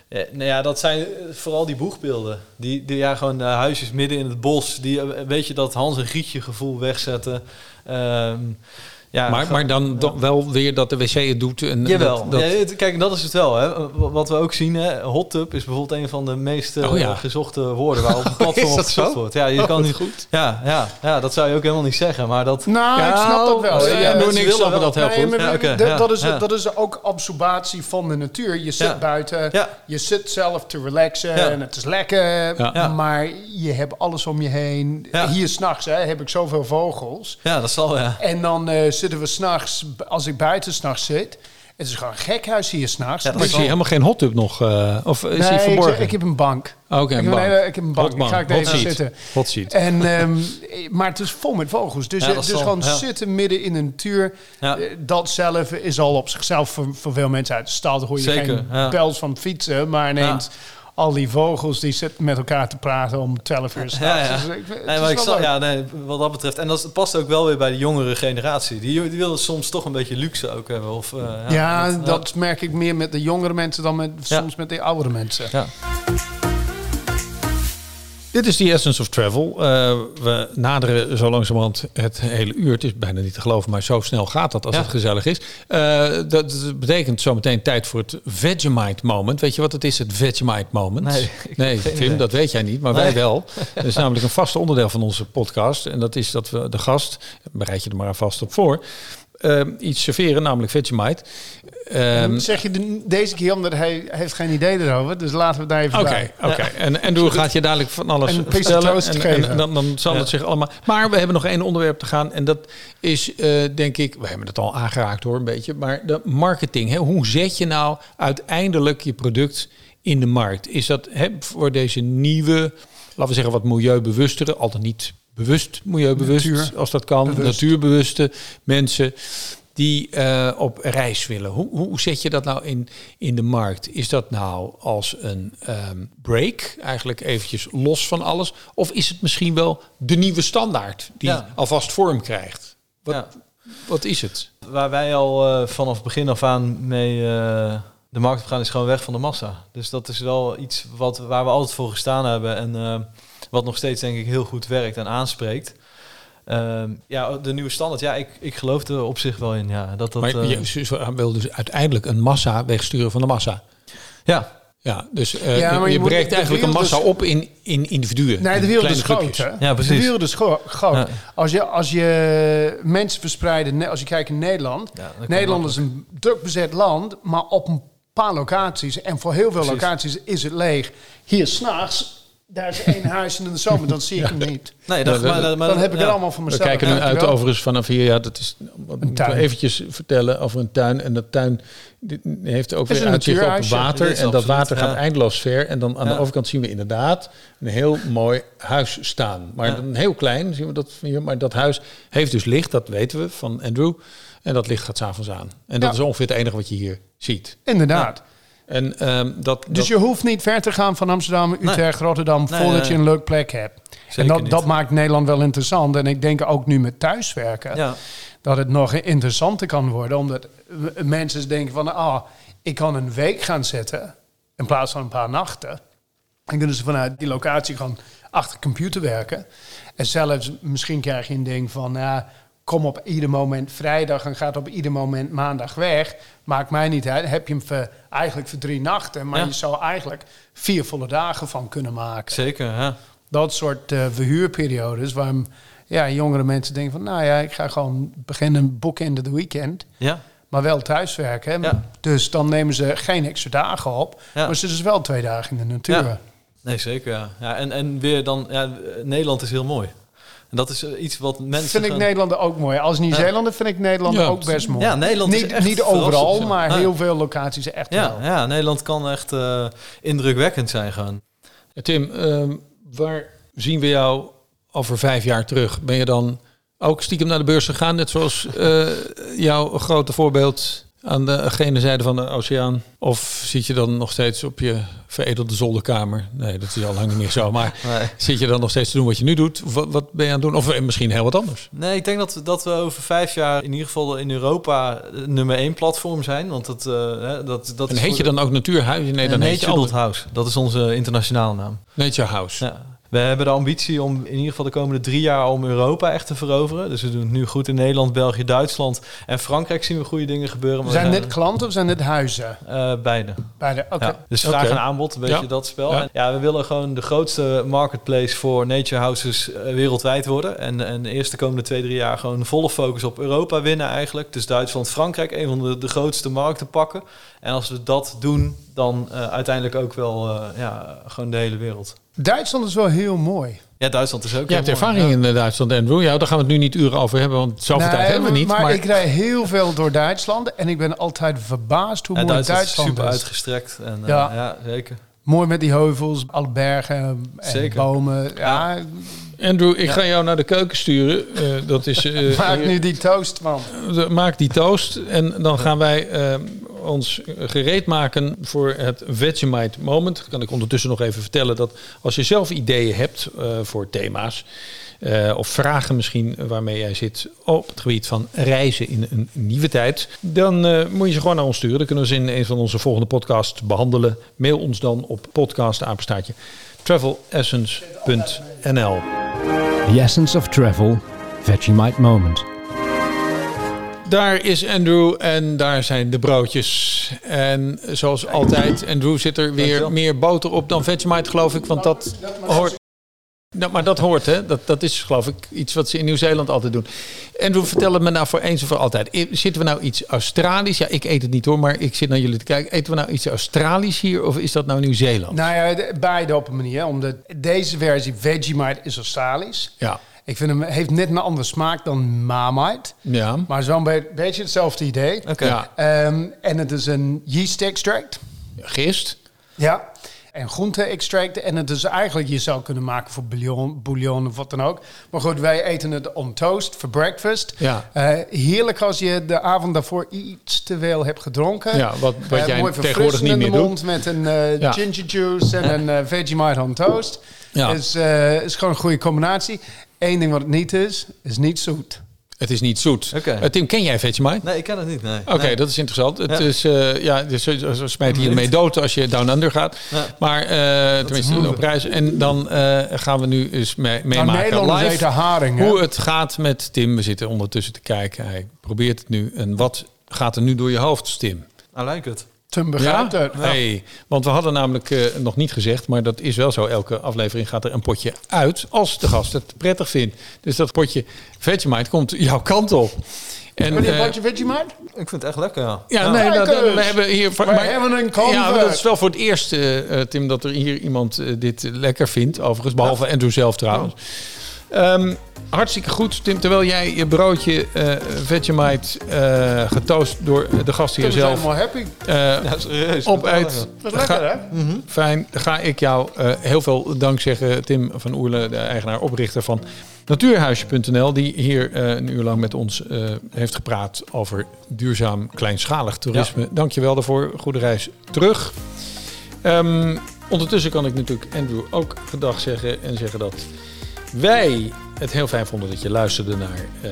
Ja, nou ja, dat zijn eh, vooral die boegbeelden. Die, die ja, gewoon de huisjes midden in het bos. Die, eh, weet je, dat Hans en Grietje gevoel wegzetten. Ehm, ja, maar, maar dan, dan wel weer dat de wc het doet. En Jawel. Dat, dat- Ja, het- kijk, dat is het wel. Hè. Wat we ook zien, hè. hot tub is bijvoorbeeld een van de meest eh, Oh ja. gezochte woorden waar op een platform gezocht zo? wordt. Ja, je Oh, kan niet goed. Ja, ja, ja, dat zou je ook helemaal niet zeggen, maar dat. Nou, ik Ja, snap dat wel. oh, Ja, ja, ik willen snappen wel- dat heel Nee, goed. maar dat, ja, dat, is, ja. dat is ook observatie van de natuur. Je zit Ja. buiten, Ja. je zit zelf te relaxen Ja. en het is lekker. Ja. Ja. Maar je hebt alles om je heen. Ja. Hier s'nachts heb ik zoveel vogels. Ja, dat zal ja. En dan eh, zitten we s'nachts, als ik buiten s'nachts zit... Het is gewoon een gekhuis hier s'nachts. Ja, Maar ik zie helemaal geen hot tub nog. eh, of is Nee, die ik, verborgen? ik heb een bank. Oké, ik, een heb een bank. hele- ik heb een bank. Ga ik hot even seat. zitten. Hot seat. En, ehm, maar het is vol met vogels. Dus, Ja, dus zal, gewoon ja. zitten midden in de natuur. Ja. eh, Dat zelf is al op zichzelf voor, voor veel mensen uit de stad. hoor je Zeker, geen pels van fietsen. Maar ineens al die vogels die zitten met elkaar te praten om 12 uur Ja, s'nachts. ja. Dus ik- het Nee, maar ik snap, ja, nee, wat dat betreft. En dat past ook wel weer bij de jongere generatie. Die, die willen soms toch een beetje luxe ook hebben. Of, eh, Ja, dat- dat merk ik meer met de jongere mensen dan met, Ja. soms met de oudere mensen. Ja. Dit is The Essence of Travel. Eh, we naderen zo langzamerhand het hele uur. Het is bijna niet te geloven, maar zo snel gaat dat als Ja. het gezellig is. Eh, dat betekent zometeen tijd voor het Vegemite moment. Weet je wat het is, het Vegemite moment? Nee, nee Tim, idee. dat weet jij niet, maar Nee. wij wel. Dat is namelijk een vast onderdeel van onze podcast. En dat is dat we de gast, bereid je er maar alvast op voor, eh, iets serveren, namelijk Vegemite. Ehm, zeg je de- deze keer omdat hij heeft geen idee erover. Dus laten we daar even Oké, bij. oké. En, en Doe gaat je dadelijk van alles En vertellen. En, dan, dan zal Ja. het zich allemaal... Maar we hebben nog één onderwerp te gaan. En dat is, eh, denk ik... We hebben het al aangeraakt hoor, een beetje. Maar de marketing. Hè? Hoe zet je nou uiteindelijk je product in de markt? Is dat hè, voor deze nieuwe, laten we zeggen wat milieubewustere... altijd niet bewust milieubewust, Natuur. als dat kan. Bewust. Natuurbewuste mensen die eh, op reis willen. Hoe, hoe zet je dat nou in, in de markt? Is dat nou als een ehm, break, eigenlijk eventjes los van alles? Of is het misschien wel de nieuwe standaard die Ja. alvast vorm krijgt? Wat, Ja. wat is het? Waar wij al eh, vanaf begin af aan mee eh, de markt op gaan, is gewoon weg van de massa. Dus dat is wel iets wat, waar we altijd voor gestaan hebben. En wat nog steeds denk ik heel goed werkt en aanspreekt. Ehm, ja, de nieuwe standaard. Ja, ik, ik geloof er op zich wel in. Ja, dat dat. maar eh, je ze wil dus uiteindelijk een massa wegsturen van de massa. ja, Ja, dus eh, Ja, maar je, je breekt de eigenlijk een massa op in, in individuen. Nee, de wereld is groot, hè? Ja, precies. De wereld is gro- groot. Ja. Als, je, als je mensen verspreiden, ne- als je kijkt in Nederland. Ja, Nederland is een druk bezet land, maar op een paar locaties. En voor heel veel Precies. locaties is het leeg. Hier s'nachts, daar is één huis en in de zomer, dan zie ik hem niet. nee, dat, Ja, dat- maar, maar, Dan heb ik ja. het allemaal voor We mezelf. kijken nu uit overigens vanaf hier. Ja, dat is we tuin. eventjes vertellen over een tuin. En dat tuin dit heeft ook weer een uitzicht op water. En dat absoluut, water gaat ja. eindeloos ver. En dan aan de overkant zien we inderdaad een heel mooi huis staan. Maar Ja. dan heel klein zien we dat hier. Maar dat huis heeft dus licht, dat weten we van Andrew. En dat licht gaat s'avonds aan. En dat Ja. is ongeveer het enige wat je hier ziet. Inderdaad. En ehm, dat, Dus dat- je hoeft niet ver te gaan van Amsterdam, Utrecht, Rotterdam, Nee, voordat je een leuk plek hebt. Zeker en dat, niet. dat maakt Nederland wel interessant. En ik denk ook nu met thuiswerken. Ja, dat het nog interessanter kan worden. Omdat mensen denken van, ah, ik kan een week gaan zetten in plaats van een paar nachten. En kunnen ze vanuit die locatie gewoon achter de computer werken. En zelfs misschien krijg je een ding van, ja, kom op ieder moment vrijdag en gaat op ieder moment maandag weg. Maakt mij niet uit. Heb je hem voor, eigenlijk voor drie nachten, maar Ja. je zou eigenlijk vier volle dagen van kunnen maken. zeker. Ja. Dat soort eh, verhuurperiodes waar ja, jongere mensen denken van, nou ja, ik ga gewoon beginnen boeken in de weekend, Ja. maar wel thuiswerken. Ja. Dus dan nemen ze geen extra dagen op, Ja. maar ze dus wel twee dagen in de natuur. Nee, zeker. Ja. Ja, en, en weer dan, ja, Nederland is heel mooi. En dat is eh, iets wat mensen. Vind ik gaan- Nederlander ook mooi. Als Nieuw-Zeelander vind ik Nederland Ja, ook best mooi. Ja, Nederland is niet, echt niet overal, maar Ja. heel veel locaties echt Ja, wel. ja, Nederland kan echt eh, indrukwekkend zijn gewoon. Ja, Tim, ehm, waar zien we jou over vijf jaar terug? Ben je dan ook stiekem naar de beurs gegaan, net zoals eh, jouw grote voorbeeld aan de gene zijde van de oceaan? Of zit je dan nog steeds op je veredelde zolderkamer? Nee, dat is al lang niet meer zo. Maar Nee. zit je dan nog steeds te doen wat je nu doet? Wat, wat ben je aan het doen? Of eh, misschien heel wat anders? Nee, ik denk dat, dat we over vijf jaar in ieder geval in Europa eh, nummer één platform zijn. Want dat, eh, dat, dat En heet je dan ook Natuurhuis? Nee, dan heet je. House. Dat is onze internationale naam. Nature House. Ja. We hebben de ambitie om in ieder geval de komende drie jaar om Europa echt te veroveren. Dus we doen het nu goed in Nederland, België, Duitsland en Frankrijk zien we goede dingen gebeuren. Maar Zijn dit klanten of zijn dit huizen? eh, beide. Beide, oké. Ja, dus vraag Oké. en aanbod, een beetje Ja. dat spel. Ja, we willen gewoon de grootste marketplace voor nature houses eh, wereldwijd worden. En, en eerst de komende twee, drie jaar gewoon volle focus op Europa winnen eigenlijk. Dus Duitsland, Frankrijk, een van de, de grootste markten pakken. En als we dat doen, dan eh, uiteindelijk ook wel eh, ja, gewoon de hele wereld. Duitsland is wel heel mooi. Ja, Duitsland is ook Je hebt mooi. ervaring in eh, Duitsland, Andrew. Ja, daar gaan we het nu niet uren over hebben, want zoveel Nee, tijd hebben we niet. Maar, Maar, ik rij heel veel door Duitsland en ik ben altijd verbaasd hoe Ja, mooi Duitsland, Duitsland, is super uitgestrekt. En, eh, Ja. ja. zeker. Mooi met die heuvels, alle bergen en Zeker. bomen. Ja, Andrew, ik ga jou naar de keuken sturen. Eh, dat is, eh, maak nu die toast, man. Maak die toast en dan gaan wij ons gereed maken voor het Vegemite Moment. Kan ik ondertussen nog even vertellen dat als je zelf ideeën hebt eh, voor thema's eh, of vragen misschien waarmee jij zit op het gebied van reizen in een nieuwe tijd, dan eh, moet je ze gewoon naar ons sturen. Dan kunnen we ze in een van onze volgende podcasts behandelen. Mail ons dan op podcastapenstaartje travelessence.nl. The Essence of Travel, Vegemite Moment. Daar is Andrew en daar zijn de broodjes. En zoals altijd, Andrew zit er weer meer boter op dan Vegemite, geloof ik. Want dat hoort... Nou, maar dat hoort, hè? Dat, dat is, geloof ik, iets wat ze in Nieuw-Zeeland altijd doen. Andrew, vertel het me nou voor eens en voor altijd. Zitten we nou iets Australisch? Ja, ik eet het niet hoor, maar ik zit naar jullie te kijken. Eten we nou iets Australisch hier of is dat nou Nieuw-Zeeland? Nou ja, de- beide op een manier. Omdat deze versie Vegemite is Australisch. Ja. Ik vind hem heeft net een andere smaak dan Marmite. Ja. Maar het is wel een be- beetje hetzelfde idee. Oké. Ja. Ehm, en het is een yeast extract. Gist. Ja. En groente extract. En het is eigenlijk, je zou kunnen maken voor bouillon, bouillon of wat dan ook. Maar goed, wij eten het on toast voor breakfast. Ja. Eh, heerlijk als je de avond daarvoor iets te veel hebt gedronken. Ja, wat, wat Eh, jij mooi tegenwoordig niet in meer doet. mond met een eh, Ja. ginger juice en een Vegemite on toast. Ja. Is, eh, is gewoon een goede combinatie. Eén ding wat het niet is, is niet zoet. Het is niet zoet. Oké. Eh, Tim, ken jij Vegemite? Nee, ik ken het niet. Nee. Oké, Nee. dat is interessant. Het Ja. is, eh, ja, dus zo- zo smijt hier mee dood als je down under gaat. Ja. Maar eh, tenminste op reis. En dan eh, gaan we nu eens mee, Nou, meemaken Nederlanders live haring. hoe het gaat met Tim. We zitten ondertussen te kijken. Hij probeert het nu. En wat gaat er nu door je hoofd, Tim? I like Tim begrijpt het. Hey, want we hadden namelijk eh, nog niet gezegd, maar dat is wel zo. Elke aflevering gaat er een potje uit als de gast het prettig vindt. Dus dat potje Vegemite komt jouw kant op. En, Wil je een potje Vegemite? Ik vind het echt lekker, ja. ja, nee, eens. we hebben hier. We hebben een convert. Ja, dat is wel voor het eerst, eh, eh, Tim, dat er hier iemand dit lekker vindt. Overigens, behalve Andrew zelf trouwens. Ehm, hartstikke goed, Tim. Terwijl jij je broodje eh Vegemite eh getoost door de gastheer Tim is zelf helemaal happy. eh, Ja, serieus. opeet. Dat is lekker, hè? Fijn, dan ga ik jou heel veel dank zeggen, Tim van Oerle, de eigenaar, oprichter van Natuurhuisje.nl, die hier een uur lang met ons heeft gepraat over duurzaam kleinschalig toerisme. Dank je wel daarvoor. Goede reis terug. Ehm, ondertussen kan ik natuurlijk Andrew ook gedag zeggen en zeggen dat wij het heel fijn vonden dat je luisterde naar eh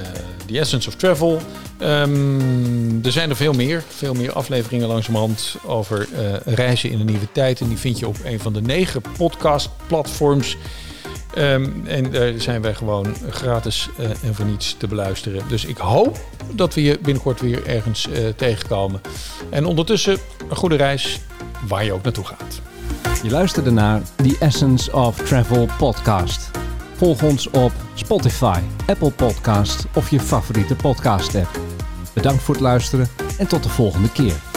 The Essence of Travel. Ehm, er zijn er veel meer, veel meer afleveringen langzamerhand over eh, reizen in een nieuwe tijd. En die vind je op een van de negen podcastplatforms. Ehm, en daar zijn wij gewoon gratis eh, en voor niets te beluisteren. Dus ik hoop dat we je binnenkort weer ergens tegenkomen. En ondertussen een goede reis waar je ook naartoe gaat. Je luisterde naar The Essence of Travel podcast. Volg ons op Spotify, Apple Podcast of je favoriete podcast app. Bedankt voor het luisteren en tot de volgende keer.